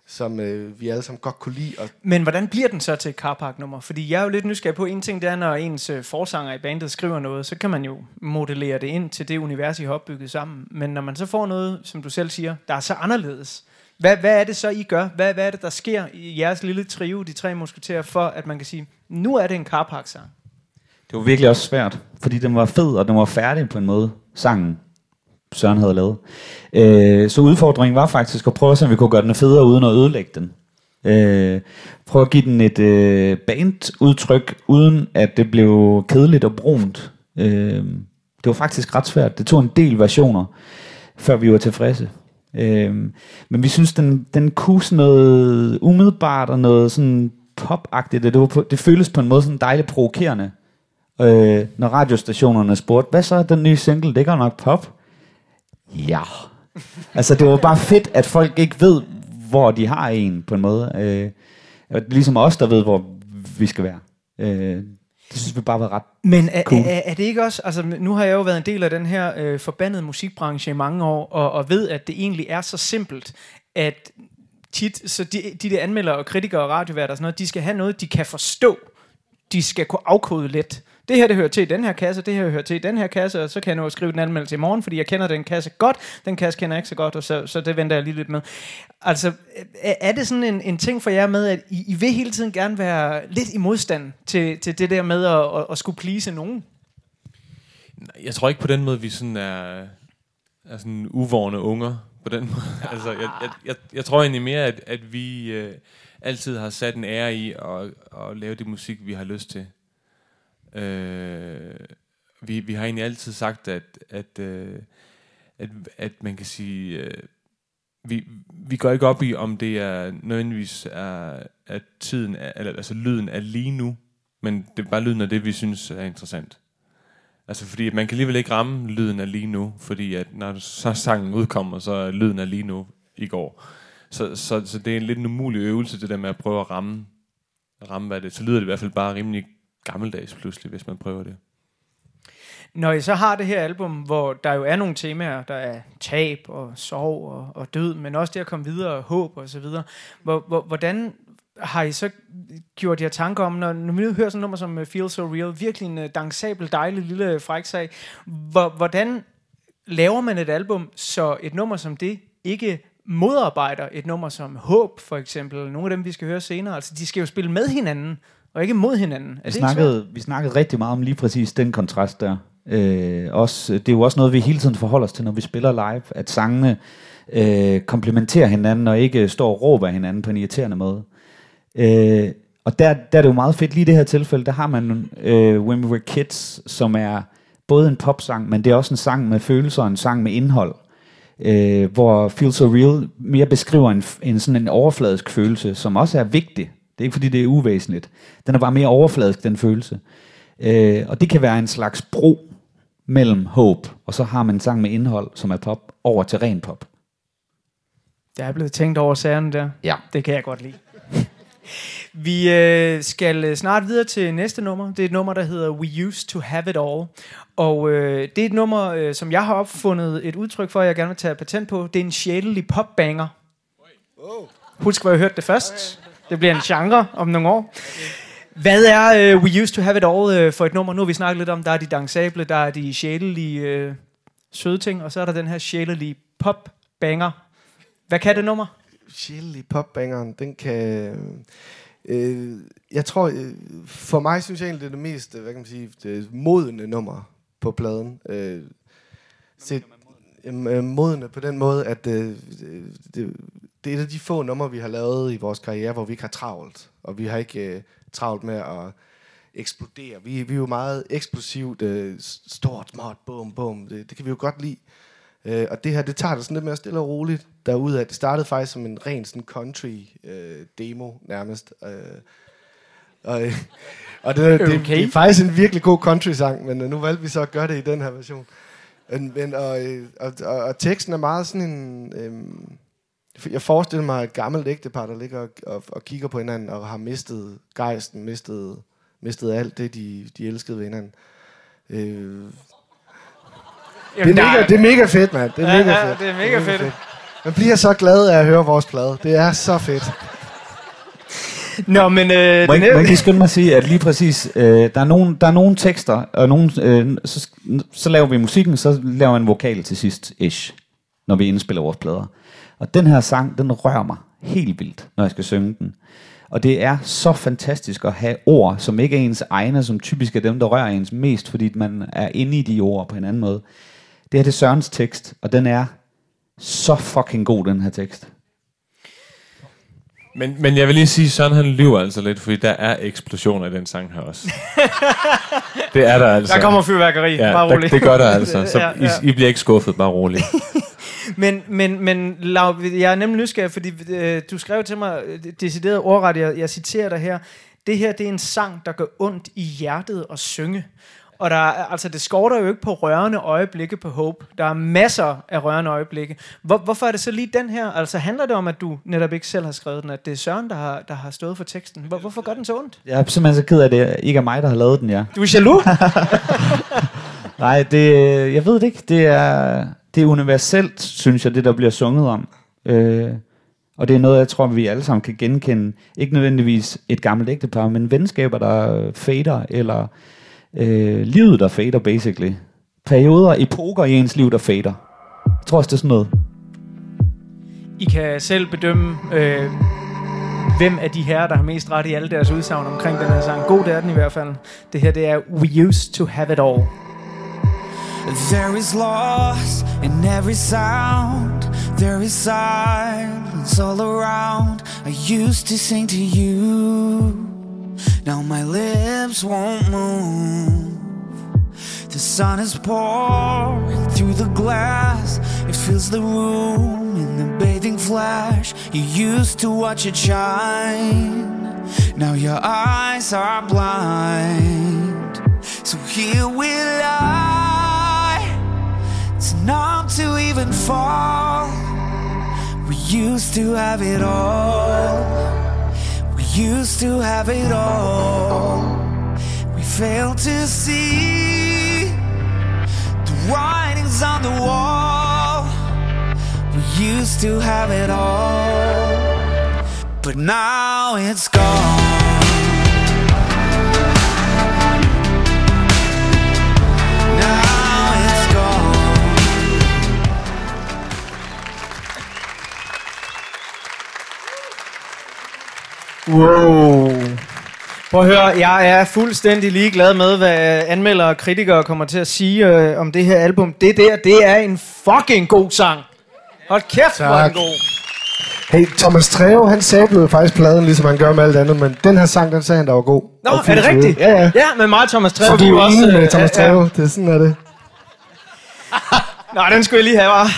som øh, vi alle sammen godt kunne lide. Og Men hvordan bliver den så til et Carpark-nummer? Fordi jeg er jo lidt nysgerrig på, en ting det er, når ens øh, forsanger i bandet skriver noget, så kan man jo modellere det ind til det univers, I har opbygget sammen. Men når man så får noget, som du selv siger, der er så anderledes, hvad, hvad er det så, I gør? Hvad, hvad er det, der sker i jeres lille trio, de tre musketerer, for at man kan sige, nu er det en Carpark-sang? Det var virkelig også svært, fordi den var fed, og den var færdig på en måde, sangen Søren havde lavet. Øh, så udfordringen var faktisk at prøve at se, om vi kunne gøre den federe, uden at ødelægge den. Øh, prøve at give den et øh, bandudtryk, uden at det blev kedeligt og brunt. Øh, det var faktisk ret svært. Det tog en del versioner, før vi var tilfredse. Øh, men vi synes, den, den kunne sådan noget umiddelbart og noget sådan popagtigt. Det, var på, det føles på en måde sådan dejligt provokerende øh, når radiostationerne spurgte, hvad så er den nye single, det går nok pop? Ja. altså det var bare fedt, at folk ikke ved, hvor de har en på en måde. Øh, ligesom os, der ved, hvor vi skal være. Øh, det synes vi bare var ret Men er, Cool. cool. er, er det ikke også, altså nu har jeg jo været en del af den her øh, forbandede musikbranche i mange år, og, og ved, at det egentlig er så simpelt, at tit, så de, de der anmeldere og kritikere og radioværter og sådan noget, de skal have noget, de kan forstå. De skal kunne afkode let. Det her, det hører til i den her kasse, det her hører til i den her kasse, og så kan jeg nå at skrive den anmeldelse i morgen, fordi jeg kender den kasse godt, den kasse kender jeg ikke så godt, og så, så det venter jeg lige lidt med. Altså, er, det sådan en, en ting for jer med, at I, I vil hele tiden gerne være lidt i modstand til, til det der med at, at, at skulle please nogen? Jeg tror ikke på den måde, vi sådan er, er sådan uvårende unger på den [LAUGHS] måde. altså, jeg, jeg, jeg, jeg tror egentlig mere, at, at vi øh, altid har sat en ære i at, at lave det musik, vi har lyst til. Øh, vi, vi har egentlig altid sagt, at, at, øh, at, at man kan sige, øh, vi, vi går ikke op i, om det er nødvendigvis er, at tiden er, eller, altså lyden er lige nu, men det er bare lyden af det, vi synes er interessant. Altså fordi man kan alligevel ikke ramme lyden af lige nu, fordi at når så sangen udkommer, så er lyden af lige nu i går. Så, så, så det er en lidt en umulig øvelse, det der med at prøve at ramme, ramme hvad det Så lyder det i hvert fald bare rimelig gammeldags pludselig, hvis man prøver det. Når I så har det her album, hvor der jo er nogle temaer, der er tab og sorg og, og død, men også det at komme videre og håb og så videre, hvor, hvor, hvordan har I så gjort jer tanker om, når, når vi nu hører sådan et nummer som øh, Feel So Real, virkelig en uh, dansabel, dejlig lille fræksag, hvor, hvordan laver man et album, så et nummer som det ikke modarbejder et nummer som Håb, for eksempel, eller nogle af dem, vi skal høre senere. Altså, de skal jo spille med hinanden, og ikke mod hinanden. Er Vi snakkede, vi snakkede rigtig meget om lige præcis den kontrast der. Øh, også, det er jo også noget, vi hele tiden forholder os til, når vi spiller live, at sangene øh, komplementerer hinanden, og ikke står og råber hinanden på en irriterende måde. Øh, og der, der er det jo meget fedt, lige i det her tilfælde, der har man øh, When We Were Kids, som er både en popsang, men det er også en sang med følelser, og en sang med indhold. Øh, hvor Feel So Real mere beskriver en, en sådan en overfladisk følelse, som også er vigtig. Det er ikke fordi, det er uvæsentligt. Den er bare mere overfladisk, den følelse. Øh, og det kan være en slags bro mellem håb, og så har man en sang med indhold, som er pop, over til ren pop. Der er blevet tænkt over sagerne der. Ja. Det kan jeg godt lide. [LAUGHS] Vi øh, skal øh, snart videre til næste nummer. Det er et nummer, der hedder We Used to Have It All. Og øh, det er et nummer, øh, som jeg har opfundet et udtryk for, jeg gerne vil tage patent på. Det er en sjælelig popbanger. Husk, hvor jeg hørte det først. Det bliver en genre om nogle år. Hvad er øh, We Used to Have It All øh, for et nummer? Nu har vi snakket lidt om, der er de dansable, der er de sjælelige øh, søde ting, og så er der den her sjælelige popbanger. Hvad kan det nummer? Chili popbangeren, den kan... Øh, jeg tror, øh, for mig synes jeg egentlig, det er det mest, hvad kan man sige, det modne nummer på pladen. Øh, set, øh, modne på den måde, at øh, det, det er et af de få numre, vi har lavet i vores karriere, hvor vi ikke har travlt. Og vi har ikke øh, travlt med at eksplodere. Vi, vi er jo meget eksplosivt, øh, stort, småt, bum, bum. Det, det kan vi jo godt lide. Øh, og det her, det tager det sådan lidt mere stille og roligt derude. Det startede faktisk som en ren sådan country øh, demo nærmest. Øh, og, øh, og det, det, Okay. det, er faktisk en virkelig god country-sang, men øh, nu valgte vi så at gøre det i den her version. Men, men, og, øh, og, og, og teksten er meget sådan en... Øhm, jeg forestiller mig et gammelt ægtepar, der ligger og, og, og kigger på hinanden og har mistet gejsten, mistet, mistet alt det, de, de elskede ved hinanden. Øh, det, er mega, det er mega fedt, mand. Det er Ja, mega ja, fedt. det er mega fedt. Man bliver så glad af at høre vores plade. Det er så fedt. Nå, men... Øh, Må den må er, lige skynde mig at sige, at lige præcis, øh, der, er nogle, der er nogle tekster, og nogle, øh, så, så laver vi musikken, så laver en vokal til sidst, ish, når vi indspiller vores plader. Og den her sang, den rører mig helt vildt, når jeg skal synge den. Og det er så fantastisk at have ord, som ikke er ens egne, som typisk er dem, der rører ens mest, fordi man er inde i de ord på en anden måde. Det her det er Sørens tekst, og den er så fucking god, den her tekst. Men, men jeg vil lige sige, at Søren han lyver altså lidt, fordi der er eksplosioner i den sang her også. [LAUGHS] det er der altså. der kommer fyrværkeri, ja, bare der, roligt. det gør der altså. Så [LAUGHS] Ja, I, ja. I bliver ikke skuffet, bare roligt. [LAUGHS] Men, men, men Lav, jeg er nemlig nysgerrig, fordi øh, du skrev til mig øh, decideret ordret, jeg, jeg citerer dig her. Det her, det er en sang, der gør ondt i hjertet at synge. Og der er, altså, det skorter jo ikke på rørende øjeblikke på Hope. Der er masser af rørende øjeblikke. Hvor, hvorfor er det så lige den her? Altså handler det om, at du netop ikke selv har skrevet den, at det er Søren, der har, der har stået for teksten? Hvor, hvorfor gør den så ondt? Jeg er simpelthen så ked af, det ikke er mig, der har lavet den, ja. Du er jaloux? [LAUGHS] Nej, det, jeg ved det ikke. Det er, det er universelt, synes jeg, det der bliver sunget om. Øh, og det er noget, jeg tror, vi alle sammen kan genkende. Ikke nødvendigvis et gammelt ægtepar, men venskaber, der fader, eller øh, livet, der fader, basically. Perioder, epoker i ens liv, der fader. Jeg tror også, det er sådan noget. I kan selv bedømme, øh, hvem af de her, der har mest ret i alle deres udsagn omkring den her sang. God det er den i hvert fald. Det her, det er We Used to Have It All. There is loss in every sound. There is silence all around. I used to sing to you. Now my lips won't move. The sun is pouring through the glass. It fills the room in the bathing flash. You used to watch it shine. Now your eyes are blind. So here we lie. It's numb to even fall. We used to have it all. We used to have it all. We failed to see the writings on the wall. We used to have it all, but now it's gone. Wow. Prøv at høre, jeg er fuldstændig ligeglad med, hvad anmeldere og kritikere kommer til at sige øh, om det her album. Det der, det er en fucking god sang. Hold kæft, hvor er den god. Hey, Thomas Treve, han sablede faktisk pladen, ligesom han gør med alt andet, men den her sang, den sagde han, der var god. Nå, er det rigtigt? Ja, ja. Ja, men meget Thomas Treve. Så du vi er enig med øh, Thomas ja, ja. Treve? Det er sådan, er det. [LAUGHS] Nå, den skulle jeg lige have, var.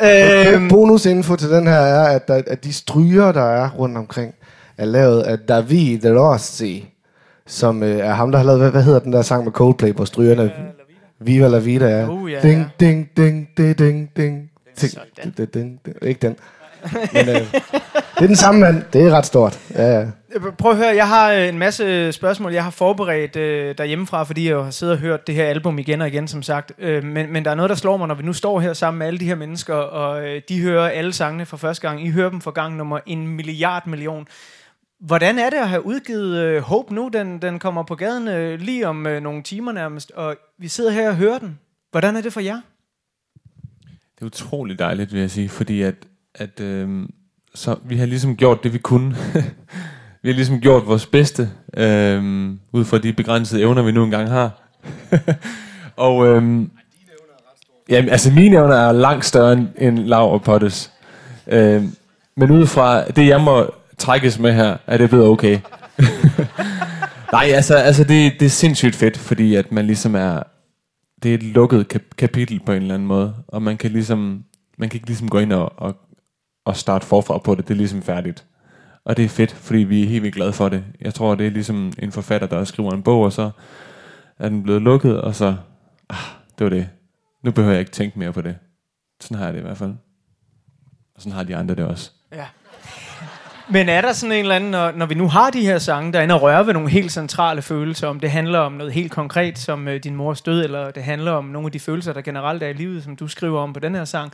Ja, øh, Bonusinfo til den her er, at, der, at de stryger, der er rundt omkring, er lavet af David Rossi, som øh, er ham, der har lavet, hvad, hvad hedder den der sang med Coldplay på strygerne? Viva la Vida, ja. Uh, ja, ding, ja. ding, ding, ding, ding, ding. Ding, ding, ding, ding. Ikke den. Men, øh, det er den samme mand. Det er ret stort. Ja, ja. Prøv at høre, jeg har øh, en masse spørgsmål, jeg har forberedt øh, derhjemmefra, fordi jeg jo har siddet og hørt det her album igen og igen, som sagt. Øh, men, men der er noget, der slår mig, når vi nu står her sammen med alle de her mennesker, og øh, de hører alle sangene for første gang. I hører dem for gang nummer en milliard million. Hvordan er det at have udgivet øh, Hope nu? Den, den kommer på gaden øh, lige om øh, nogle timer nærmest, og vi sidder her og hører den. Hvordan er det for jer? Det er utrolig dejligt, vil jeg sige, fordi at, at øh, så vi har ligesom gjort det, vi kunne. [LAUGHS] vi har ligesom gjort vores bedste, øh, ud fra de begrænsede evner, vi nu engang har. [LAUGHS] og Øh, jamen, altså mine evner er langt større end, end Lav og Pottes. Øh, men ud fra det, jeg må trækkes med her, er det blevet okay. [LAUGHS] Nej, altså, altså det, det er sindssygt fedt, fordi at man ligesom er, det er et lukket kap- kapitel på en eller anden måde, og man kan ligesom, man kan ikke ligesom gå ind og, og, og starte forfra på det, det er ligesom færdigt. Og det er fedt, fordi vi er helt vildt glade for det. Jeg tror, det er ligesom en forfatter, der skriver en bog, og så er den blevet lukket, og så, ah, det var det. Nu behøver jeg ikke tænke mere på det. Sådan har jeg det i hvert fald. Og sådan har de andre det også. Ja. Men er der sådan en eller anden, når, når vi nu har de her sange, der ender og ved nogle helt centrale følelser, om det handler om noget helt konkret, som øh, din mors død, eller det handler om nogle af de følelser, der generelt er i livet, som du skriver om på den her sang,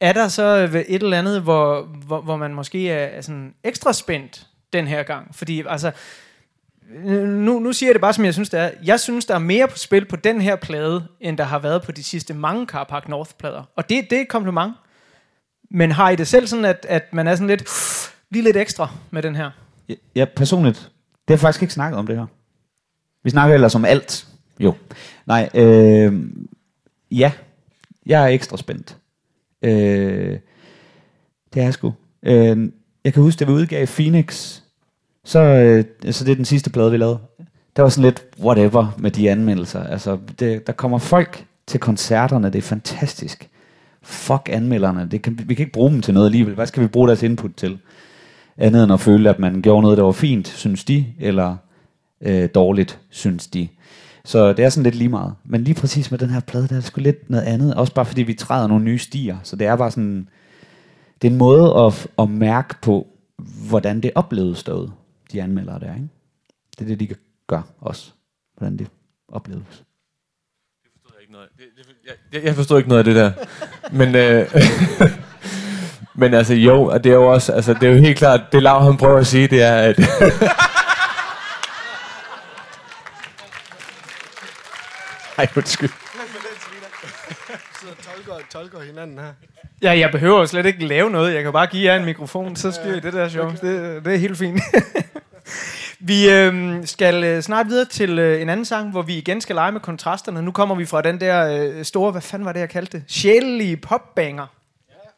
er der så øh, et eller andet, hvor, hvor, hvor man måske er, er sådan ekstra spændt den her gang? Fordi altså, nu, nu siger jeg det bare, som jeg synes, det er. Jeg synes, der er mere på spil på den her plade, end der har været på de sidste mange Carpark North-plader. Og det, det er et kompliment. Men har I det selv sådan, at, at man er sådan lidt, lige lidt ekstra med den her? Ja, ja, personligt. Det har jeg faktisk ikke snakket om det her. Vi snakker ellers om alt. Jo. Nej, øh, ja. Jeg er ekstra spændt. Øh, det er jeg sgu. Øh, jeg kan huske, da vi udgav Phoenix, så, øh, så det er den sidste plade, vi lavede. Der var sådan lidt whatever med de anmeldelser. Altså, det, der kommer folk til koncerterne, det er fantastisk. Fuck anmelderne, det kan, vi kan ikke bruge dem til noget alligevel. Hvad skal vi bruge deres input til? Andet end at føle, at man gjorde noget, der var fint, synes de, eller øh, dårligt, synes de. Så det er sådan lidt lige meget. Men lige præcis med den her plade, der er sgu lidt noget andet. Også bare fordi vi træder nogle nye stier. Så det er bare sådan... Det er en måde at, at mærke på, hvordan det opleves derude, de anmeldere der, ikke? Det er det, de gør også. Hvordan det opleves. ikke noget. Det, det, jeg, jeg forstod ikke noget af det der. Men, øh, [LAUGHS] men altså jo, og det er jo også, altså det er jo helt klart, det Lav han prøver at sige, det er, at... [LAUGHS] Ej, undskyld. tolker, tolker hinanden her. Ja, jeg behøver jo slet ikke lave noget. Jeg kan bare give jer en mikrofon, så styrer I det der show. Det, det er helt fint. [LAUGHS] vi øh, skal øh, snart videre til øh, en anden sang, hvor vi igen skal lege med kontrasterne. Nu kommer vi fra den der øh, store, hvad fanden var det, jeg kaldte det? Sjælelige popbanger.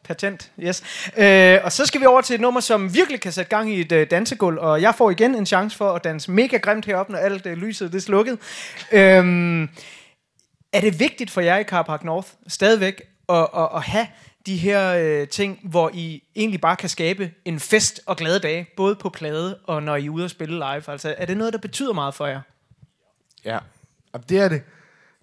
Patent, yes. Øh, og så skal vi over til et nummer, som virkelig kan sætte gang i et øh, dansegulv, og jeg får igen en chance for at danse mega grimt heroppe, når alt øh, lyset det er slukket. Øhm, er det vigtigt for jer i Carpark North stadigvæk at, at, at have de her øh, ting, hvor I egentlig bare kan skabe en fest og glade dage, både på plade og når I er ude og spille live? Altså, er det noget, der betyder meget for jer? Ja, Jamen, det er det.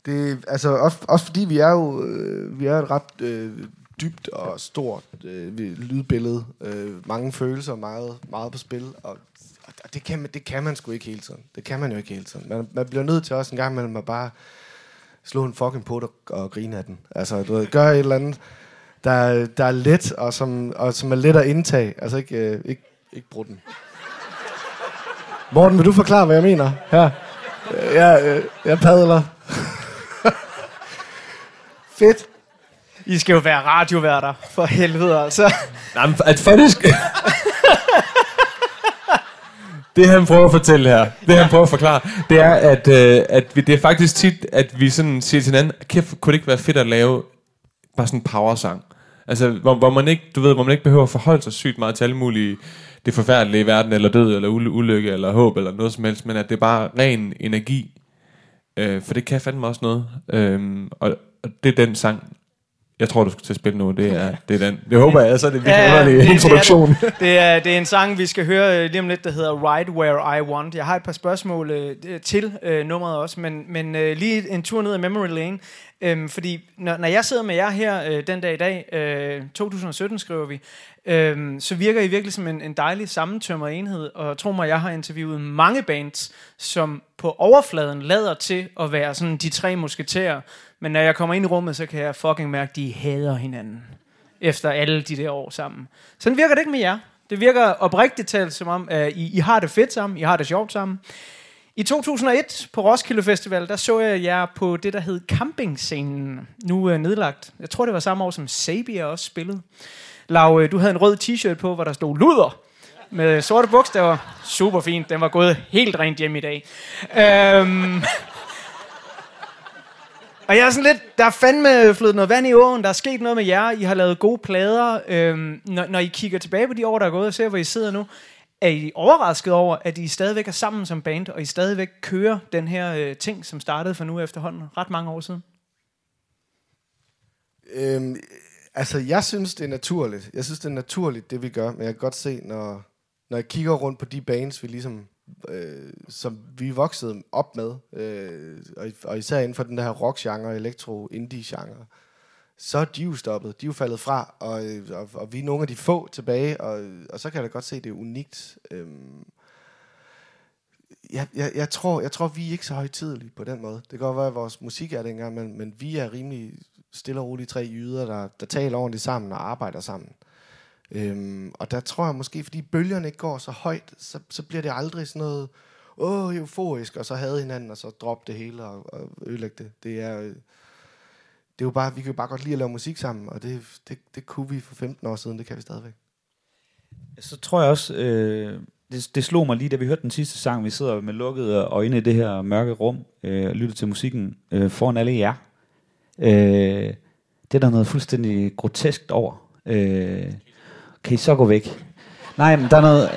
det altså, også, også fordi vi er jo øh, vi er et ret øh, dybt og stort øh, lydbillede. Øh, mange følelser, meget, meget på spil. Og, og det, kan man, det kan man sgu ikke hele tiden. Det kan man jo ikke hele tiden. Man, man bliver nødt til også en gang imellem at bare slå en fucking på og, og grine af den. Altså, du ved, gør et eller andet, der, der er let, og som, og som er let at indtage. Altså, ikke, øh, ikke, ikke brug den. Morten, vil du forklare, hvad jeg mener her? Øh, Jeg, øh, jeg padler. [LAUGHS] Fedt. I skal jo være radioværter, for helvede altså. Nej, men at for det han prøver at fortælle her, det han prøver at forklare, det er, at, øh, at vi, det er faktisk tit, at vi sådan siger til hinanden, kæft, kunne det ikke være fedt at lave bare sådan en powersang? Altså, hvor, hvor, man ikke, du ved, hvor man ikke behøver at forholde sig sygt meget til alle mulige det forfærdelige i verden, eller død, eller ulykke, eller håb, eller noget som helst, men at det er bare ren energi. Øh, for det kan fandme også noget. Øh, og, og det er den sang, jeg tror, du skal til at spille nu. Det er, [LAUGHS] det er den. Det håber jeg, så er det virkelig ja, det- introduktion. Det [LAUGHS] er, det, er, det er en sang, vi skal høre øh, lige om lidt, der hedder Right Where I Want. Jeg har et par spørgsmål øh, til øh, nummeret også, men, men øh, lige en tur ned ad Memory Lane. Øhm, fordi når, når jeg sidder med jer her øh, den dag i dag, øh, 2017 skriver vi, øh, så virker I virkelig som en, en dejlig sammentømret enhed, og tro mig, jeg har interviewet mange bands, som på overfladen lader til at være sådan de tre musketerer, men når jeg kommer ind i rummet, så kan jeg fucking mærke, at de hader hinanden efter alle de der år sammen. Sådan virker det ikke med jer. Det virker oprigtigt talt som om, uh, I, I har det fedt sammen, I har det sjovt sammen. I 2001 på Roskilde Festival, der så jeg jer på det, der hed campingscenen, nu øh, nedlagt. Jeg tror, det var samme år, som Sabia også spillede. Lav, øh, du havde en rød t-shirt på, hvor der stod luder med sorte bogstaver. Super fint, den var gået helt rent hjem i dag. Øhm, og jeg er sådan lidt, der er fandme flyttet noget vand i åen, der er sket noget med jer, I har lavet gode plader. Øhm, når, når I kigger tilbage på de år, der er gået, og ser, hvor I sidder nu, er I overrasket over, at I stadigvæk er sammen som band, og I stadigvæk kører den her øh, ting, som startede for nu efterhånden ret mange år siden? Øhm, altså, jeg synes, det er naturligt. Jeg synes, det er naturligt, det vi gør. Men jeg kan godt se, når, når jeg kigger rundt på de bands, vi ligesom, øh, som vi voksede op med, øh, og, og især inden for den der rock-genre, elektro-indie-genre, så er de jo stoppet. De er jo faldet fra, og, øh, og, og vi er nogle af de få tilbage, og, og så kan jeg da godt se, at det er unikt. Øhm, jeg, jeg, jeg, tror, jeg tror, vi er ikke så højtidelige på den måde. Det kan godt være, at vores musik er det engang, men, men vi er rimelig stille og roligt tre jyder, der, der taler ordentligt sammen og arbejder sammen. Øhm, og der tror jeg måske, fordi bølgerne ikke går så højt, så, så bliver det aldrig sådan noget, åh, euforisk, og så havde hinanden, og så droppe det hele og, og ødelægge det. Det er, øh, det er jo bare, vi kan jo bare godt lide at lave musik sammen, og det, det, det kunne vi for 15 år siden, det kan vi stadigvæk. Så tror jeg også, øh, det, det slog mig lige, da vi hørte den sidste sang, vi sidder med lukkede øjne i det her mørke rum, øh, og lytter til musikken øh, foran alle jer. Øh, det er der noget fuldstændig groteskt over. Øh, kan I så gå væk? Nej, men der er noget,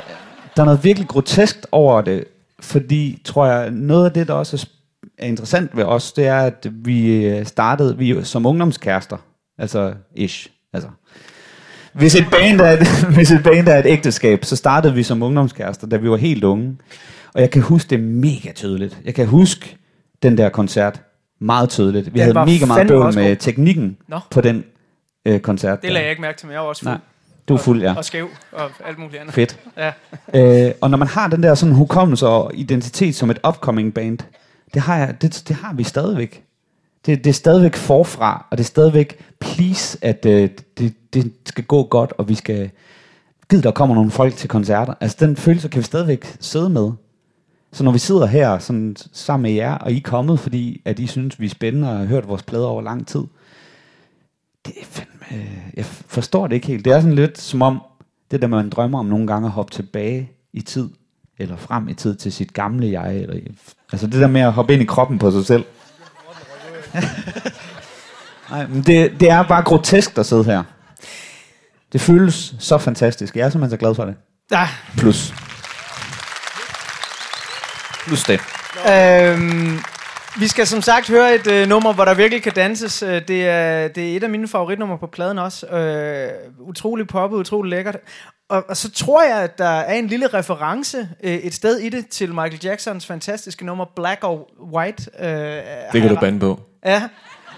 der er noget virkelig groteskt over det, fordi, tror jeg, noget af det, der også er er interessant ved os, det er, at vi øh, startede vi som ungdomskærester. Altså, ish. Altså, hvis et, band er et, [LAUGHS] hvis et band er et ægteskab, så startede vi som ungdomskærester, da vi var helt unge. Og jeg kan huske det mega tydeligt. Jeg kan huske den der koncert meget tydeligt. Vi Den havde mega meget bøvl med teknikken Nå. på den øh, koncert. Det der. lagde jeg ikke mærke til, men jeg var også fuld. Nej, du er fuld, ja. Og skæv og alt muligt andet. Fedt. Ja. Øh, og når man har den der sådan hukommelse og identitet som et upcoming band, det har, jeg, det, det har vi stadigvæk. Det, det er stadigvæk forfra, og det er stadigvæk please, at øh, det, det skal gå godt, og vi skal... Gid, der kommer nogle folk til koncerter. Altså, den følelse kan vi stadigvæk sidde med. Så når vi sidder her sådan, sammen med jer, og I er kommet, fordi at I synes, vi er spændende og har hørt vores plader over lang tid, det er fandme... Jeg forstår det ikke helt. Det er sådan lidt som om, det der man drømmer om nogle gange at hoppe tilbage i tid, eller frem i tid til sit gamle jeg. Eller, altså det der med at hoppe ind i kroppen på sig selv. [LAUGHS] Nej, men det, det er bare grotesk at sidde her. Det føles så fantastisk. Jeg er simpelthen så glad for det. Ja. Plus. Plus det. Øhm, vi skal som sagt høre et øh, nummer, hvor der virkelig kan danses. Øh, Det er, det er et af mine favoritnumre på pladen også. Øh, utrolig poppet, utrolig lækkert. Og, og så tror jeg, at der er en lille reference øh, et sted i det til Michael Jacksons fantastiske nummer Black or White. Øh, Det kan du bande på. Ja.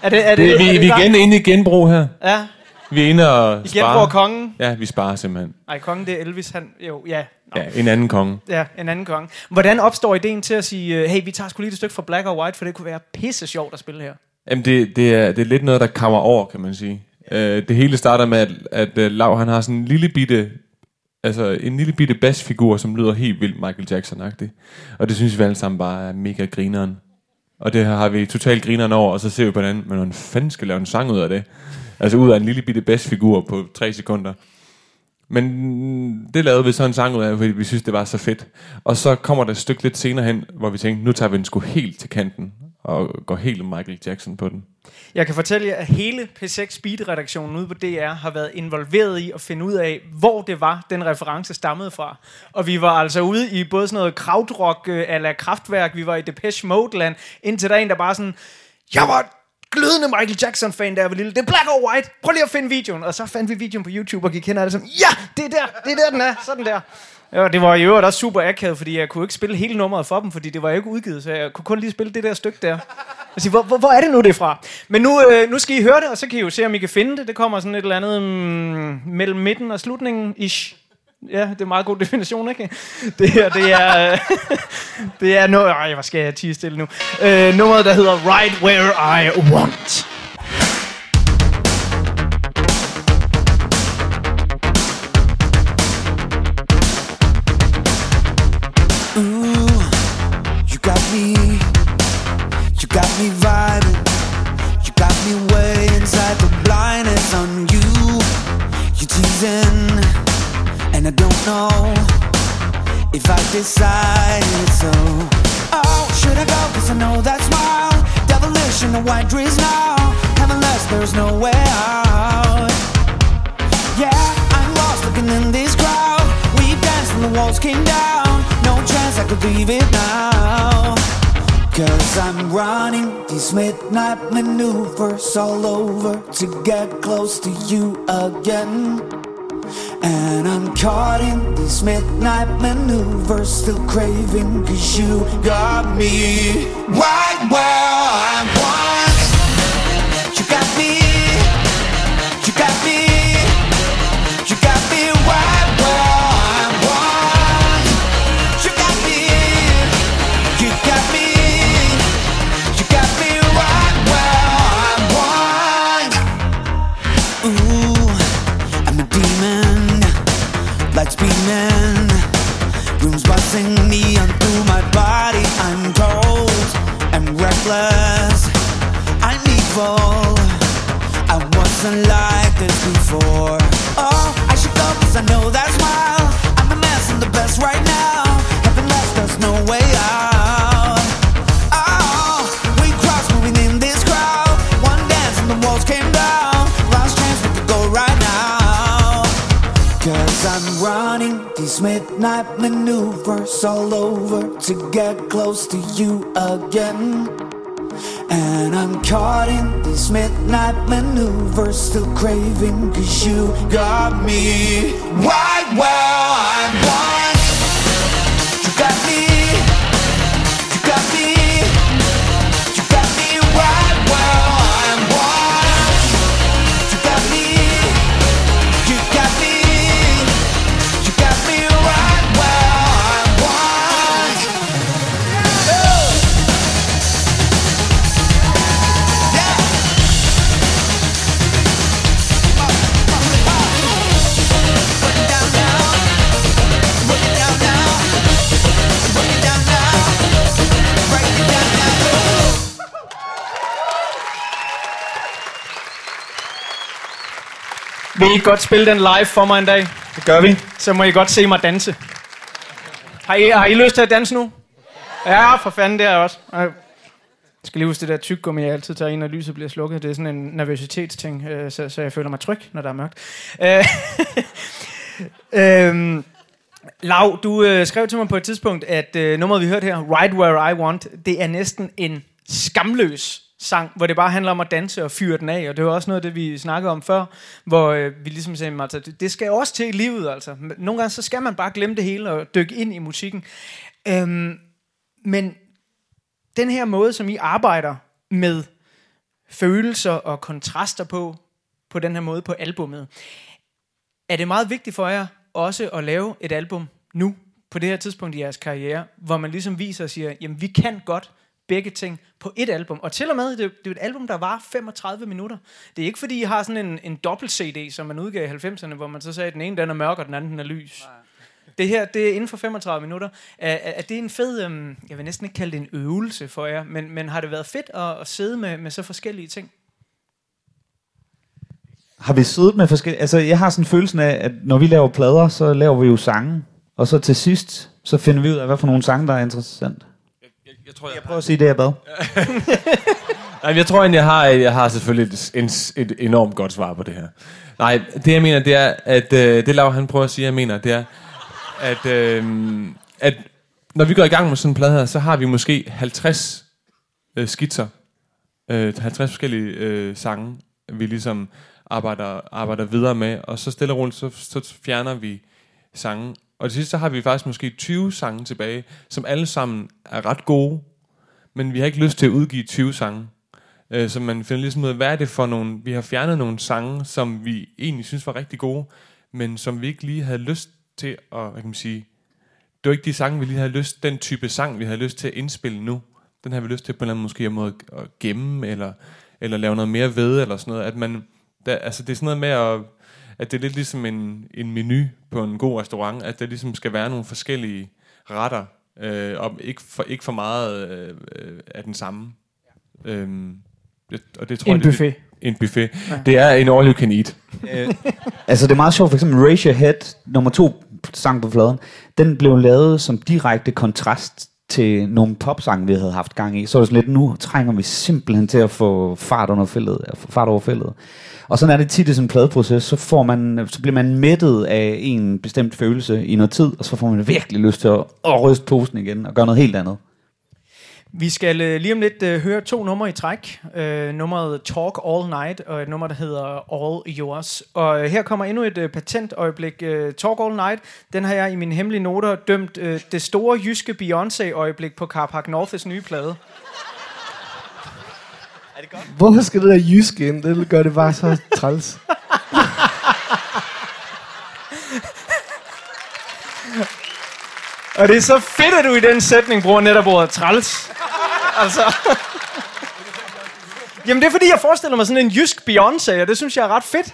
Er det, er det, Det, vi, er det vi er igen inde i genbrug her. Ja. Vi er inde og Igen spare. bruger kongen. Ja, vi sparer simpelthen. Nej, kongen det er Elvis. Han, jo, ja. Ja, en anden konge. Ja, en anden konge. Hvordan opstår ideen til at sige, øh, hey, vi tager sgu lige et stykke fra Black or White, for det kunne være pisse sjovt at spille her? Jamen, det, det, er, det er lidt noget, der kommer over, kan man sige. Øh, det hele starter med, at, at uh, Lav, han har sådan en lille bitte, altså en lille bitte bassfigur, som lyder helt vildt Michael Jackson-agtig. Og det synes vi alle sammen bare er mega grineren. Og det her har vi totalt grineren over, og så ser vi på hinanden, men hvordan fanden skal lave en sang ud af det? Altså ud af en lille bitte bassfigur på tre sekunder. Men det lavede vi så en sang ud af, fordi vi synes, det var så fedt. Og så kommer der et stykke lidt senere hen, hvor vi tænkte, nu tager vi den sgu helt til kanten, og går helt Michael Jackson på den. Jeg kan fortælle jer, at hele P6 Speed-redaktionen ude på DR har været involveret i at finde ud af, hvor det var, den reference stammede fra. Og vi var altså ude i både sådan noget krautrock øh, eller kraftværk, vi var i Depeche Mode-land, indtil der er en, der bare sådan, jeg var glødende Michael Jackson-fan, der var lille. Det er Black or White. Prøv lige at finde videoen. Og så fandt vi videoen på YouTube og gik hen og alle sammen, ja, det er der, det er der, den er. Sådan der. Ja, det var i øvrigt også super akavet, fordi jeg kunne ikke spille hele nummeret for dem, fordi det var ikke udgivet, så jeg kunne kun lige spille det der stykke der. Altså, hvor, hvor, hvor er det nu det er fra? Men nu, øh, nu skal I høre det, og så kan I jo se, om I kan finde det. Det kommer sådan et eller andet mm, mellem midten og slutningen, ish. Ja, det er en meget god definition, ikke? Det her, det er... [LAUGHS] Det er noget... Ej, hvor skal jeg tige stille nu? Øh, nummeret, der hedder Right Where I Want. Don't know if I decided so. Oh, should I go? Cause I know that smile, devilish in the white dress now. Heavenless, there's no way out. Yeah, I'm lost looking in this crowd. We danced and the walls came down. No chance I could leave it now. Cause I'm running these midnight maneuvers all over to get close to you again. And I'm caught in these midnight maneuvers, still craving cause you got me. Right where I all over to get close to you again. And I'm caught in these midnight maneuvers, still craving cause you got me right where I want. Vil I godt spille den live for mig en dag? Det gør vi. Så må I godt se mig danse. Har I, har I lyst til at danse nu? Ja, for fanden, det er også. Jeg skal lige huske det der tyggegummi, jeg altid tager ind, når lyset bliver slukket. Det er sådan en nervøsitetsting, øh, så, så jeg føler mig tryg, når der er mørkt. Øh, [LAUGHS] øhm, Lav, du øh, skrev til mig på et tidspunkt, at øh, nummeret, vi hørte her, Right Where I Want, det er næsten en skamløs sang, hvor det bare handler om at danse og fyre den af, og det var også noget af det, vi snakkede om før, hvor øh, vi ligesom sagde, altså, det- det skal også til i livet, altså. Nogle gange, så skal man bare glemme det hele og dykke ind i musikken. Øhm, men den her måde, som I arbejder med følelser og kontraster på, på den her måde på albummet, er det meget vigtigt for jer også at lave et album nu, på det her tidspunkt i jeres karriere, hvor man ligesom viser og siger, jamen vi kan godt begge ting på et album. Og til og med, det, er- det er et album, der var 35 minutter. Det er ikke fordi, I har sådan en, en dobbelt-CD, som man udgav i 90'erne, hvor man så sagde, at den ene den er mørk, og den anden den er lys. Det her, det er inden for 35 minutter. Er, er er det en fed, øhm, jeg vil næsten ikke kalde det en øvelse for jer, men, men har det været fedt at, at sidde med, med så forskellige ting? Har vi siddet med forskellige... Altså, jeg har sådan en følelse af, at når vi laver plader, så laver vi jo sange. Og så til sidst, så finder vi ud af, hvad for nogle sange, der er interessant. Jeg, tror, jeg, Jeg prøver at sige det, jeg bad. Nej, jeg tror egentlig, jeg har, jeg har selvfølgelig et, en, et enormt godt svar på det her. Nej, det jeg mener, det er, at øh, det Lav han prøver at sige, jeg mener, det er, at, øh, at når vi går i gang med sådan en plade her, så har vi måske 50 øh, skitser, øh, 50 forskellige øh, sange, vi ligesom arbejder, arbejder videre med, og så stille og roligt, så, så fjerner vi sange. Og til sidst, så har vi faktisk måske 20 sange tilbage, som alle sammen er ret gode, men vi har ikke lyst til at udgive 20 sange. Øh, så man finder ligesom ud af, hvad er det for nogle... Vi har fjernet nogle sange, som vi egentlig synes var rigtig gode, men som vi ikke lige havde lyst til at, hvad kan man sige... Det var ikke de sange, vi lige havde lyst... Den type sang, vi havde lyst til at indspille nu. Den har vi lyst til på en eller anden måske måde at gemme, eller, eller lave noget mere ved, eller sådan noget. At man... Der, altså, det er sådan noget med at at det er lidt ligesom en, en menu på en god restaurant, at der ligesom skal være nogle forskellige retter, øh, og ikke for, ikke for meget øh, øh, af den samme. Øhm, det, og det tror En jeg, det- buffet. en buffet. Ja. Det er en all you can eat. [LAUGHS] Altså, det er meget sjovt. For eksempel Raise Your Head, nummer to sang på fladen, den blev lavet som direkte kontrast til nogle popsange, vi havde haft gang i. Så var det sådan lidt, nu trænger vi simpelthen til at få fart under fældet, få fart over fældet. Og sådan er det tit i sådan en pladeproces, så, får man, så bliver man mættet af en bestemt følelse i noget tid, og så får man virkelig lyst til at, at ryste posen igen og gøre noget helt andet. Vi skal øh, lige om lidt øh, høre to numre i træk. Øh, nummeret Talk All Night og et nummer, der hedder All Yours. Og øh, her kommer endnu et øh, patentøjeblik. Øh, Talk All Night, den har jeg i mine hemmelige noter dømt øh, det store jyske Beyoncé-øjeblik på Carpark North's nye plade. Hvorfor skal det der jyske ind? Det gør det bare så træls. Og det er så fedt, at du i den sætning bruger netop ordet træls. Altså. Jamen det er fordi, jeg forestiller mig sådan en jysk Beyoncé, og det synes jeg er ret fedt.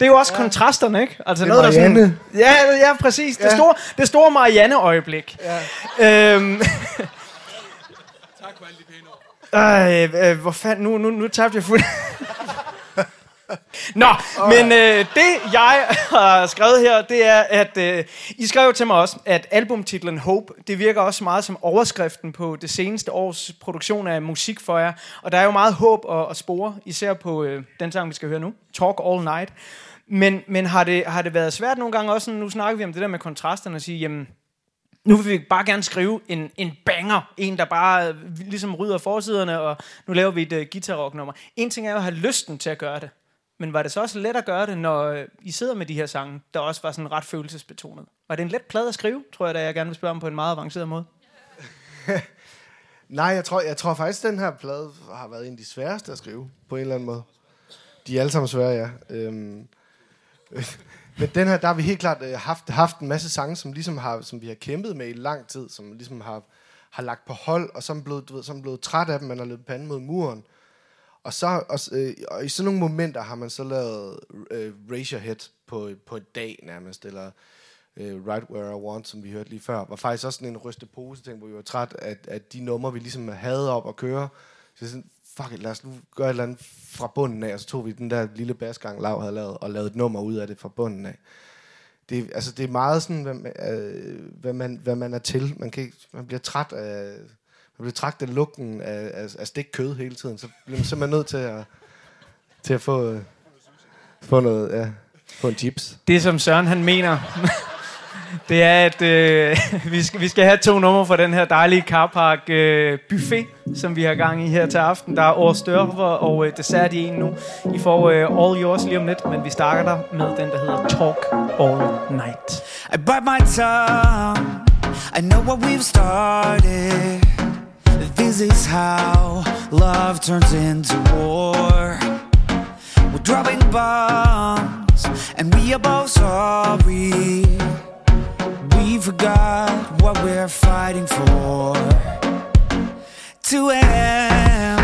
Det er jo også ja. kontrasterne, ikke? Altså Det er Marianne. ja, ja, præcis. Det Ja. store, det store Marianne-øjeblik. Ja. Øhm, Tak for alle de pæne ord. øh, øh, hvor fanden, nu, nu, nu tabte jeg fuld. [LAUGHS] Nå, men øh, det jeg [LAUGHS] har skrevet her, det er, at øh, I skrev til mig også, at albumtitlen Hope, det virker også meget som overskriften på det seneste års produktion af musik for jer. Og der er jo meget håb at, at spore, især på øh, den sang, vi skal høre nu, Talk All Night. Men, men har, det, har det været svært nogle gange også, nu snakker vi om det der med kontrasterne, at sige, jamen, nu vil vi bare gerne skrive en, en banger, en der bare øh, ligesom rydder forsiderne, og nu laver vi et uh, guitarrock-nummer. En ting er jo at have lysten til at gøre det, men var det så også let at gøre det, når I sidder med de her sange, der også var sådan ret følelsesbetonet? Var det en let plade at skrive, tror jeg, da jeg gerne vil spørge om på en meget avanceret måde? [LAUGHS] Nej, jeg tror, jeg tror faktisk, at den her plade har været en af de sværeste at skrive, på en eller anden måde. De er alle sammen svære, ja. Øhm, [LAUGHS] men den her, der har vi helt klart øh, haft, haft en masse sange, som, ligesom har, som vi har kæmpet med i lang tid, som ligesom har, har lagt på hold, og som er blevet, du ved, som er blevet træt af dem, man har løbet panden mod muren. Og, så, og, øh, og i sådan nogle momenter har man så lavet øh, Raise Your Head på, på et dag nærmest, eller øh, Right Where I Want, som vi hørte lige før, var faktisk også sådan en ryste pose ting, hvor vi var træt at, at de numre, vi ligesom havde op at køre. Så sådan, fuck it, lad os nu gøre et eller andet fra bunden af, og så tog vi den der lille basgang, Lav havde lavet, og lavet et nummer ud af det fra bunden af. Det, altså, det er meget sådan, hvad, man- øh, hvad, man, hvad man er til. Man, kan ikke, man bliver træt af, træt af lugten af, af, af stik kød hele tiden, så bliver man simpelthen nødt til at, til at få, øh, få noget, ja, få en chips. Det, som Søren han mener, [LAUGHS] det er, at øh, [LAUGHS] vi, skal, vi skal have to numre fra den her dejlige carpark øh, buffet, som vi har gang i her til aften. Der er Års Dørver og øh, dessert i en nu. I får øh, All Yours lige om lidt, men vi starter der med den, der hedder Talk All Night. I bite my tongue. I know what we've started. Is how love turns into war. We're dropping bombs, and we are both sorry. We forgot what we're fighting for. 2 a.m.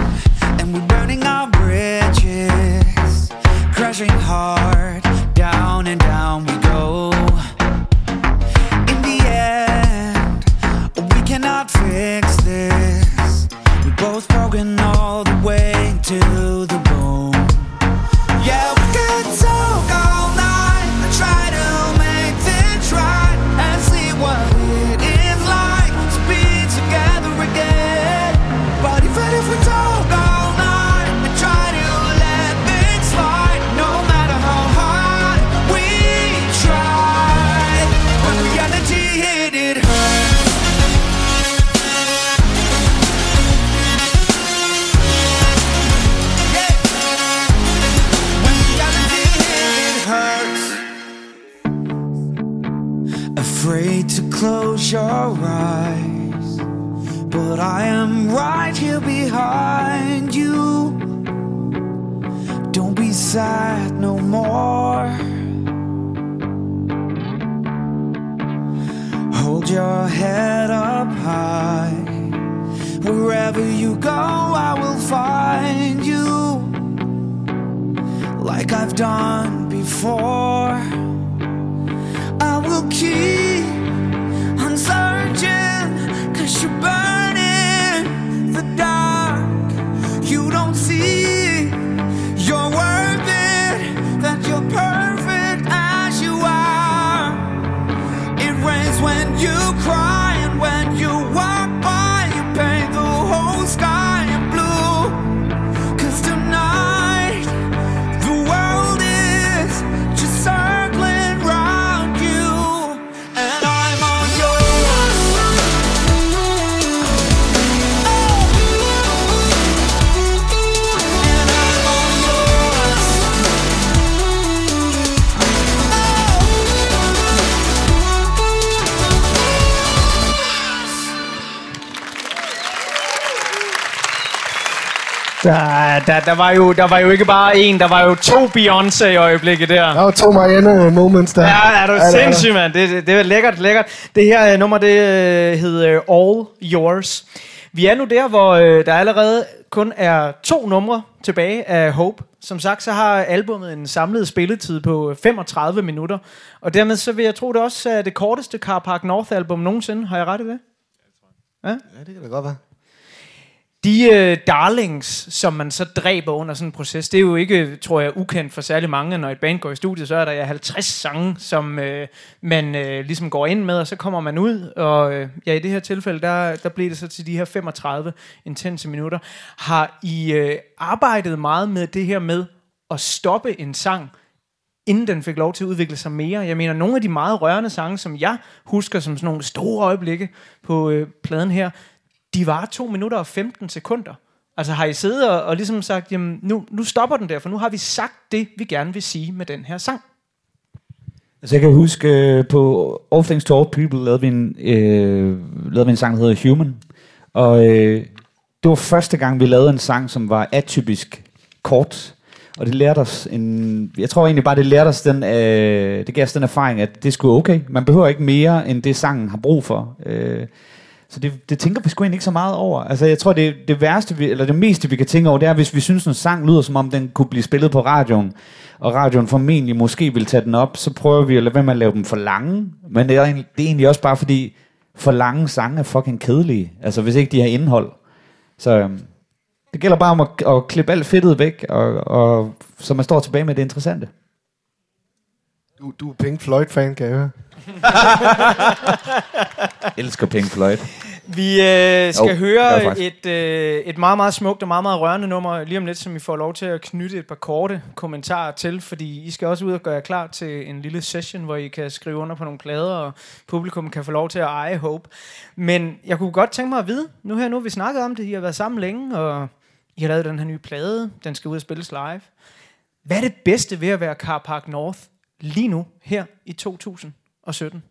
and we're burning our bridges, crashing hard, down and down we go. In the end, we cannot fix both broken all the way to the your eyes, but I am right here behind you. Don't be sad no more. Hold your head up high. Wherever you go, I will find you like I've done before. I will keep uncertain, cause you burn. Der, der, der, var jo, der var jo ikke bare en, der var jo to Beyoncé i øjeblikket der. Der var to Marianne moments der. Ja, er du Ja, er sindssyg, mand. Det, det, er lækkert, lækkert. Det her øh, nummer, det øh, hedder All Yours. Vi er nu der, hvor øh, der allerede kun er to numre tilbage af Hope. Som sagt, så har albummet en samlet spilletid på 35 minutter. Og dermed så vil jeg tro, det også er det korteste Car Park North album nogensinde. Har jeg ret i det? Ja, det kan da godt være. De øh, darlings, som man så dræber under sådan en proces, det er jo ikke, tror jeg, ukendt for særlig mange. Når et band går i studiet, så er der ja 50 sange, som øh, man øh, ligesom går ind med, og så kommer man ud. Og øh, ja, i det her tilfælde, der, der blev det så til de her 35 intense minutter. Har I øh, arbejdet meget med det her med at stoppe en sang, inden den fik lov til at udvikle sig mere. Jeg mener, nogle af de meget rørende sange, som jeg husker som sådan nogle store øjeblikke på øh, pladen her, de var 2 minutter og 15 sekunder. Altså har I siddet og, og ligesom sagt, jamen nu, nu stopper den der, for nu har vi sagt det, vi gerne vil sige med den her sang. Altså jeg kan huske, øh, på All Things to All People lavede vi en, øh, lavede vi en sang, der hedder Human. Og øh, det var første gang, vi lavede en sang, som var atypisk kort. Og det lærte os en, jeg tror egentlig bare, det lærte os den, øh, det gav os den erfaring, at det skulle okay. Man behøver ikke mere, end det sangen har brug for. Øh, så det, det tænker vi sgu egentlig ikke så meget over. Altså jeg tror, det, det værste, vi, eller det meste, vi kan tænke over, det er, hvis vi synes, en sang lyder, som om den kunne blive spillet på radioen, og radioen formentlig måske vil tage den op, så prøver vi at lade være med at lave dem for lange. Men det er, egentlig- det er egentlig også bare fordi, for lange sange er fucking kedelige. Altså hvis ikke de har indhold. Så øhm, det gælder bare om at, at klippe alt fedtet væk, og, og, så man står tilbage med det interessante. Du, du er Pink Floyd-fan, kan jeg høre. [LAUGHS] Elsker Pink Floyd. Vi øh, skal Jo, høre et, øh, et meget, meget smukt og meget, meget rørende nummer lige om lidt, som I får lov til at knytte et par korte kommentarer til, fordi I skal også ud og gøre jer klar til en lille session, hvor I kan skrive under på nogle plader, og publikum kan få lov til at eje Hope. Men jeg kunne godt tænke mig at vide, nu her nu vi snakket om det, I har været sammen længe, og I har lavet den her nye plade, den skal ud og spilles live. Hvad er det bedste ved at være Car Park North lige nu, her i 2017?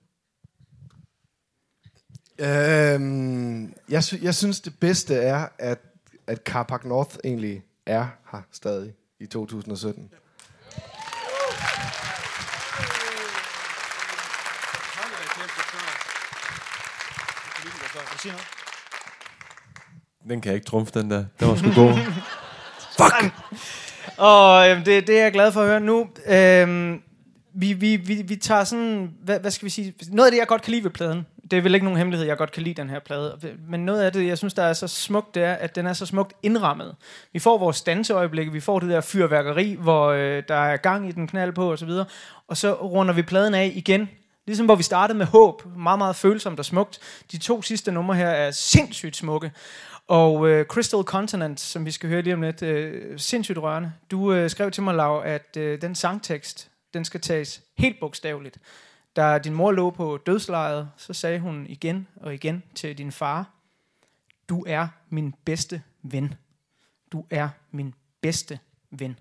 Øhm, jeg, sy- jeg synes, det bedste er, at, at Car Park North egentlig er her stadig i 2017. Den kan jeg ikke trumfe, den der. Den var sgu god. [LAUGHS] Fuck! Og øhm, det, det er jeg glad for at høre nu. Øhm, vi, vi, vi, vi tager sådan, hvad, hvad skal vi sige, noget af det, jeg godt kan lide ved pladen, det er vel ikke nogen hemmelighed, jeg godt kan lide den her plade, men noget af det, jeg synes, der er så smukt, det er, at den er så smukt indrammet. Vi får vores danseøjeblikke, vi får det der fyrværkeri, hvor øh, der er gang i den knald på, og så videre, og så runder vi pladen af igen, Ligesom hvor vi startede med håb, meget, meget følsomt og smukt. De to sidste numre her er sindssygt smukke. Og øh, Crystal Continent, som vi skal høre lige om lidt, øh, sindssygt rørende. Du øh, skrev til mig, Lav, at øh, den sangtekst, den skal tages helt bogstaveligt. Da din mor lå på dødslejet, så sagde hun igen og igen til din far, du er min bedste ven. Du er min bedste ven.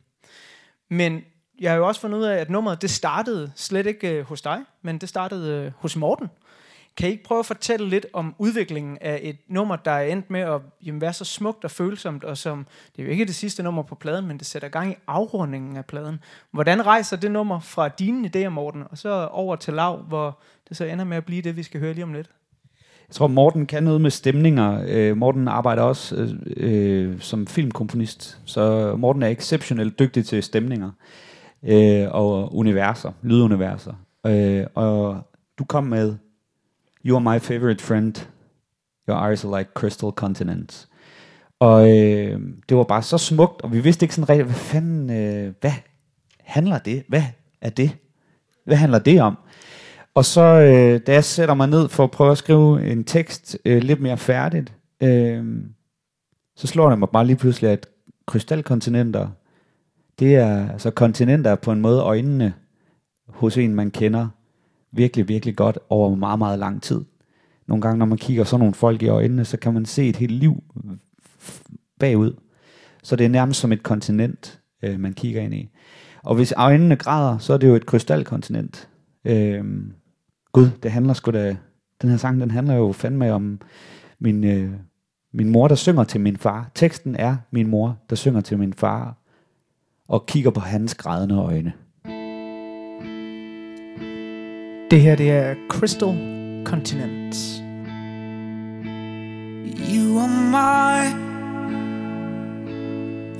Men jeg har jo også fundet ud af, at nummeret det startede slet ikke øh, hos dig, men det startede øh, hos Morten. Kan I ikke prøve at fortælle lidt om udviklingen af et nummer, der er endt med at jamen, være så smukt og følsomt, og som, det er jo ikke det sidste nummer på pladen, men det sætter gang i afrundingen af pladen. Hvordan rejser det nummer fra dine idéer, Morten, og så over til Lav, hvor det så ender med at blive det, vi skal høre lige om lidt? Jeg tror, Morten kan noget med stemninger. Øh, Morten arbejder også øh, øh, som filmkomponist, så Morten er exceptionelt dygtig til stemninger øh, og universer, lyduniverser. Øh, og du kom med You are my favorite friend. Your eyes are like crystal continents. Og øh, det var bare så smukt, og vi vidste ikke sådan rigtigt, hvad fanden, øh, hvad handler det? Hvad er det? Hvad handler det om? Og så, øh, da jeg sætter mig ned for at prøve at skrive en tekst øh, lidt mere færdigt, øh, så slår det mig bare lige pludselig, at krystalkontinenter, det er altså kontinenter på en måde øjnene hos en, man kender virkelig, virkelig godt over meget, meget lang tid. Nogle gange, når man kigger sådan nogle folk i øjnene, så kan man se et helt liv bagud. Så det er nærmest som et kontinent, øh, man kigger ind i. Og hvis øjnene græder, så er det jo et krystalkontinent. Øh, Gud, det handler sgu da... Den her sang, den handler jo fandme om min, øh, Min mor, der synger til min far. Teksten er min mor, der synger til min far. Og kigger på hans grædende øjne. Det her, det er Crystal Continent. You are my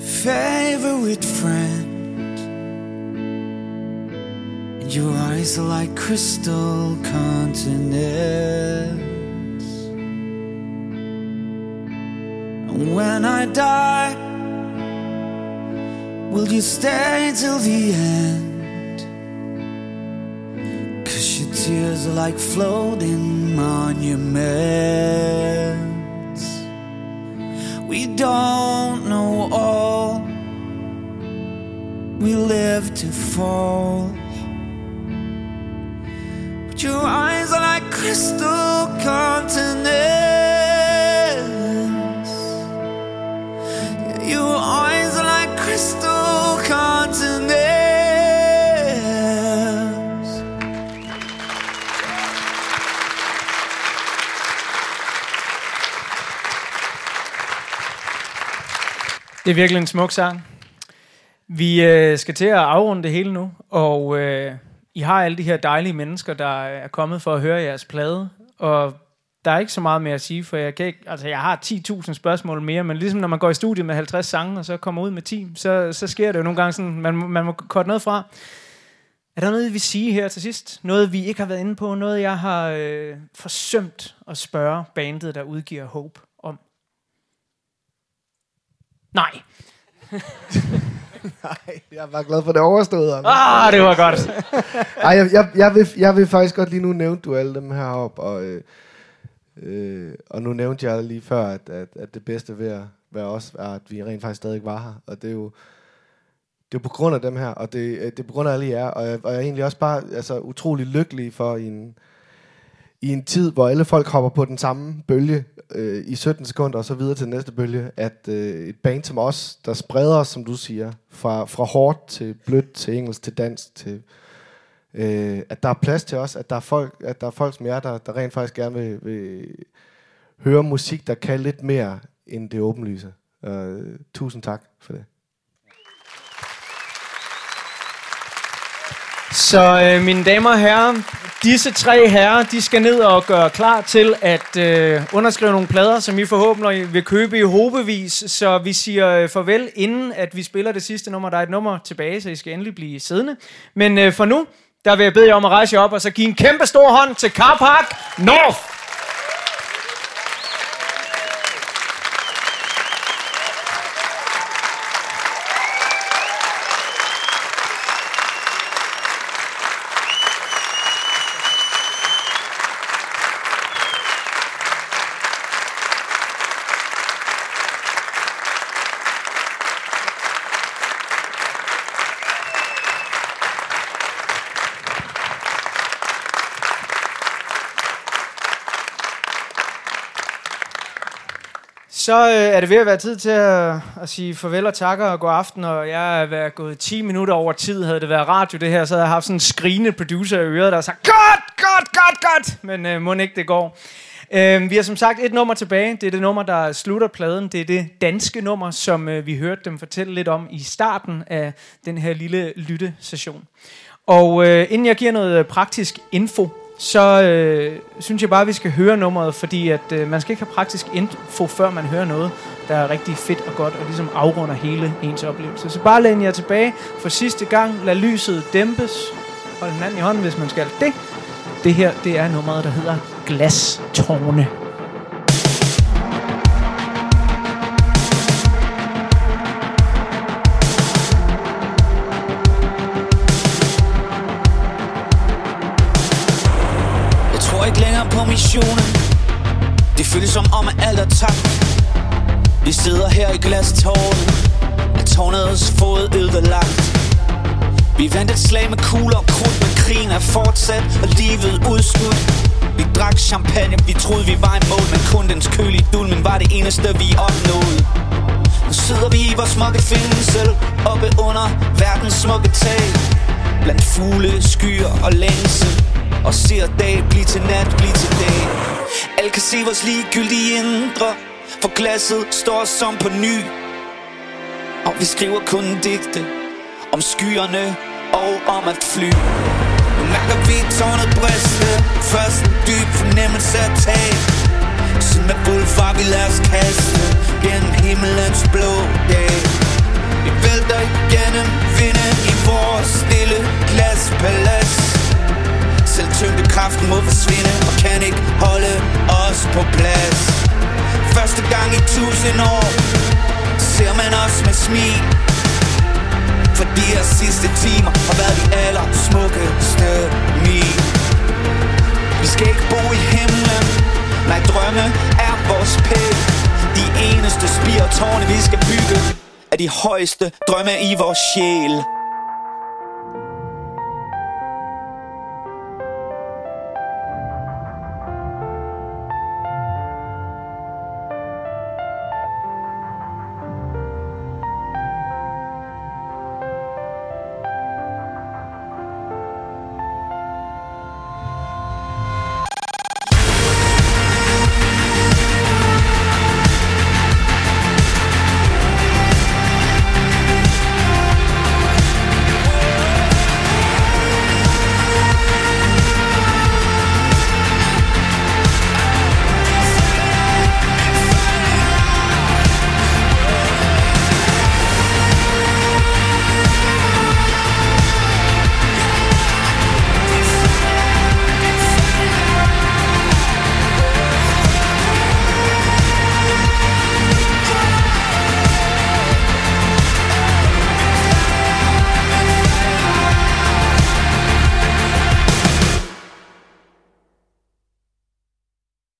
favorite friend. And your eyes are like crystal continents. And when I die, will you stay till the end? Tears are like floating monuments. We don't know all, we live to fall. But your eyes are like crystal continents. Det er virkelig en smuk sang. Vi øh, skal til at afrunde det hele nu, og øh, I har alle de her dejlige mennesker, der øh, er kommet for at høre jeres plade, og der er ikke så meget mere at sige, for jeg, kan ikke, altså jeg har 10.000 spørgsmål mere, men ligesom når man går i studiet med 50 sange, og så kommer ud med 10, så, så sker det jo nogle gange sådan, man, man må korte noget fra. Er der noget, vi vil sige her til sidst? Noget, vi ikke har været inde på? Noget, jeg har øh, forsømt at spørge bandet, der udgiver Hope? Nej. [LAUGHS] Nej, jeg er bare glad for det overstået. Ah, det var godt. [LAUGHS] Ej, jeg, jeg, jeg, vil, jeg vil faktisk godt lige nu nævne du alle dem heroppe, og, øh, øh, og nu nævnte jeg lige før, at, at, at det bedste ved at være os, er, at vi rent faktisk stadig var her, og det er jo det er på grund af dem her, og det, øh, det er på grund af alle jer, og jeg, og jeg er egentlig også bare altså, utrolig lykkelig for i en, i en tid, hvor alle folk hopper på den samme bølge øh, i 17 sekunder, og så videre til den næste bølge, at øh, et band som os, der spreder os, som du siger, fra, fra hårdt til blødt, til engelsk, til dansk, til øh, at der er plads til os, at der er folk, at der er folk som jer, der, der rent faktisk gerne vil, vil høre musik, der kan lidt mere end det åbenlyse. Øh, tusind tak for det. Så øh, mine damer og herrer, disse tre herrer, de skal ned og gøre klar til at øh, underskrive nogle plader, som I forhåbentlig vil købe i hobevis. Så vi siger øh, farvel, inden at vi spiller det sidste nummer. Der er et nummer tilbage, så I skal endelig blive siddende. Men øh, for nu, der vil jeg bede jer om at rejse jer op og så give en kæmpe stor hånd til Carpark North. Så øh, er det ved at være tid til at, at sige farvel og takker og god aften, og jeg er været gået 10 minutter over tid. Havde det været radio det her, så havde jeg haft sådan en skrigende producer i øret, der har sagt, godt, godt, godt, godt, men øh, må ikke det går. Øh, vi har som sagt et nummer tilbage. Det er det nummer, der slutter pladen. Det er det danske nummer, som øh, vi hørte dem fortælle lidt om i starten af den her lille lyttesession. Og øh, inden jeg giver noget øh, praktisk info, så øh, synes jeg bare, at vi skal høre nummeret, fordi at øh, man skal ikke have praktisk info, før man hører noget, der er rigtig fedt og godt, og ligesom afrunder hele ens oplevelse. Så bare læn jer tilbage for sidste gang. Lad lyset dæmpes. Hold hinanden i hånden, hvis man skal det. Det her, det er nummeret, der hedder Glastårne. På missionen. Det føles som om, at alt er tabt. Vi sidder her i glastårnet Er tårnets fod ødelagt. Vi vandt et slag med kugler og krudt Men krigen er fortsat og livet udskudt. Vi drak champagne, vi troede vi var i mål Men kun dens kølige dulmen var det eneste vi opnåede. Nu sidder vi i vores smukke fængsel Oppe under verdens smukke tag. Blandt fugle, skyer og længsel. Og ser dag blive til nat, blive til dag. Alle kan se vores ligegyldige indre. For glasset står som på ny. Og vi skriver kun digte Om skyerne og om at fly. Nu mærker vi tårnet briste Først en dyb fornemmelse at tage. Siden med fuld far vi lader os kaste Gennem himmelens blå dag. Vi vælter igennem vinden i vores stille glaspalads tyngdekraften må forsvinde Og kan ikke holde os på plads. Første gang i tusind år Ser man os med smil. For de her sidste timer Har været de aller smukkeste mil. Vi skal ikke bo i himlen. Nej, drømme er vores pæl. De eneste spir og tårne vi skal bygge Er de højeste drømme i vores sjæl.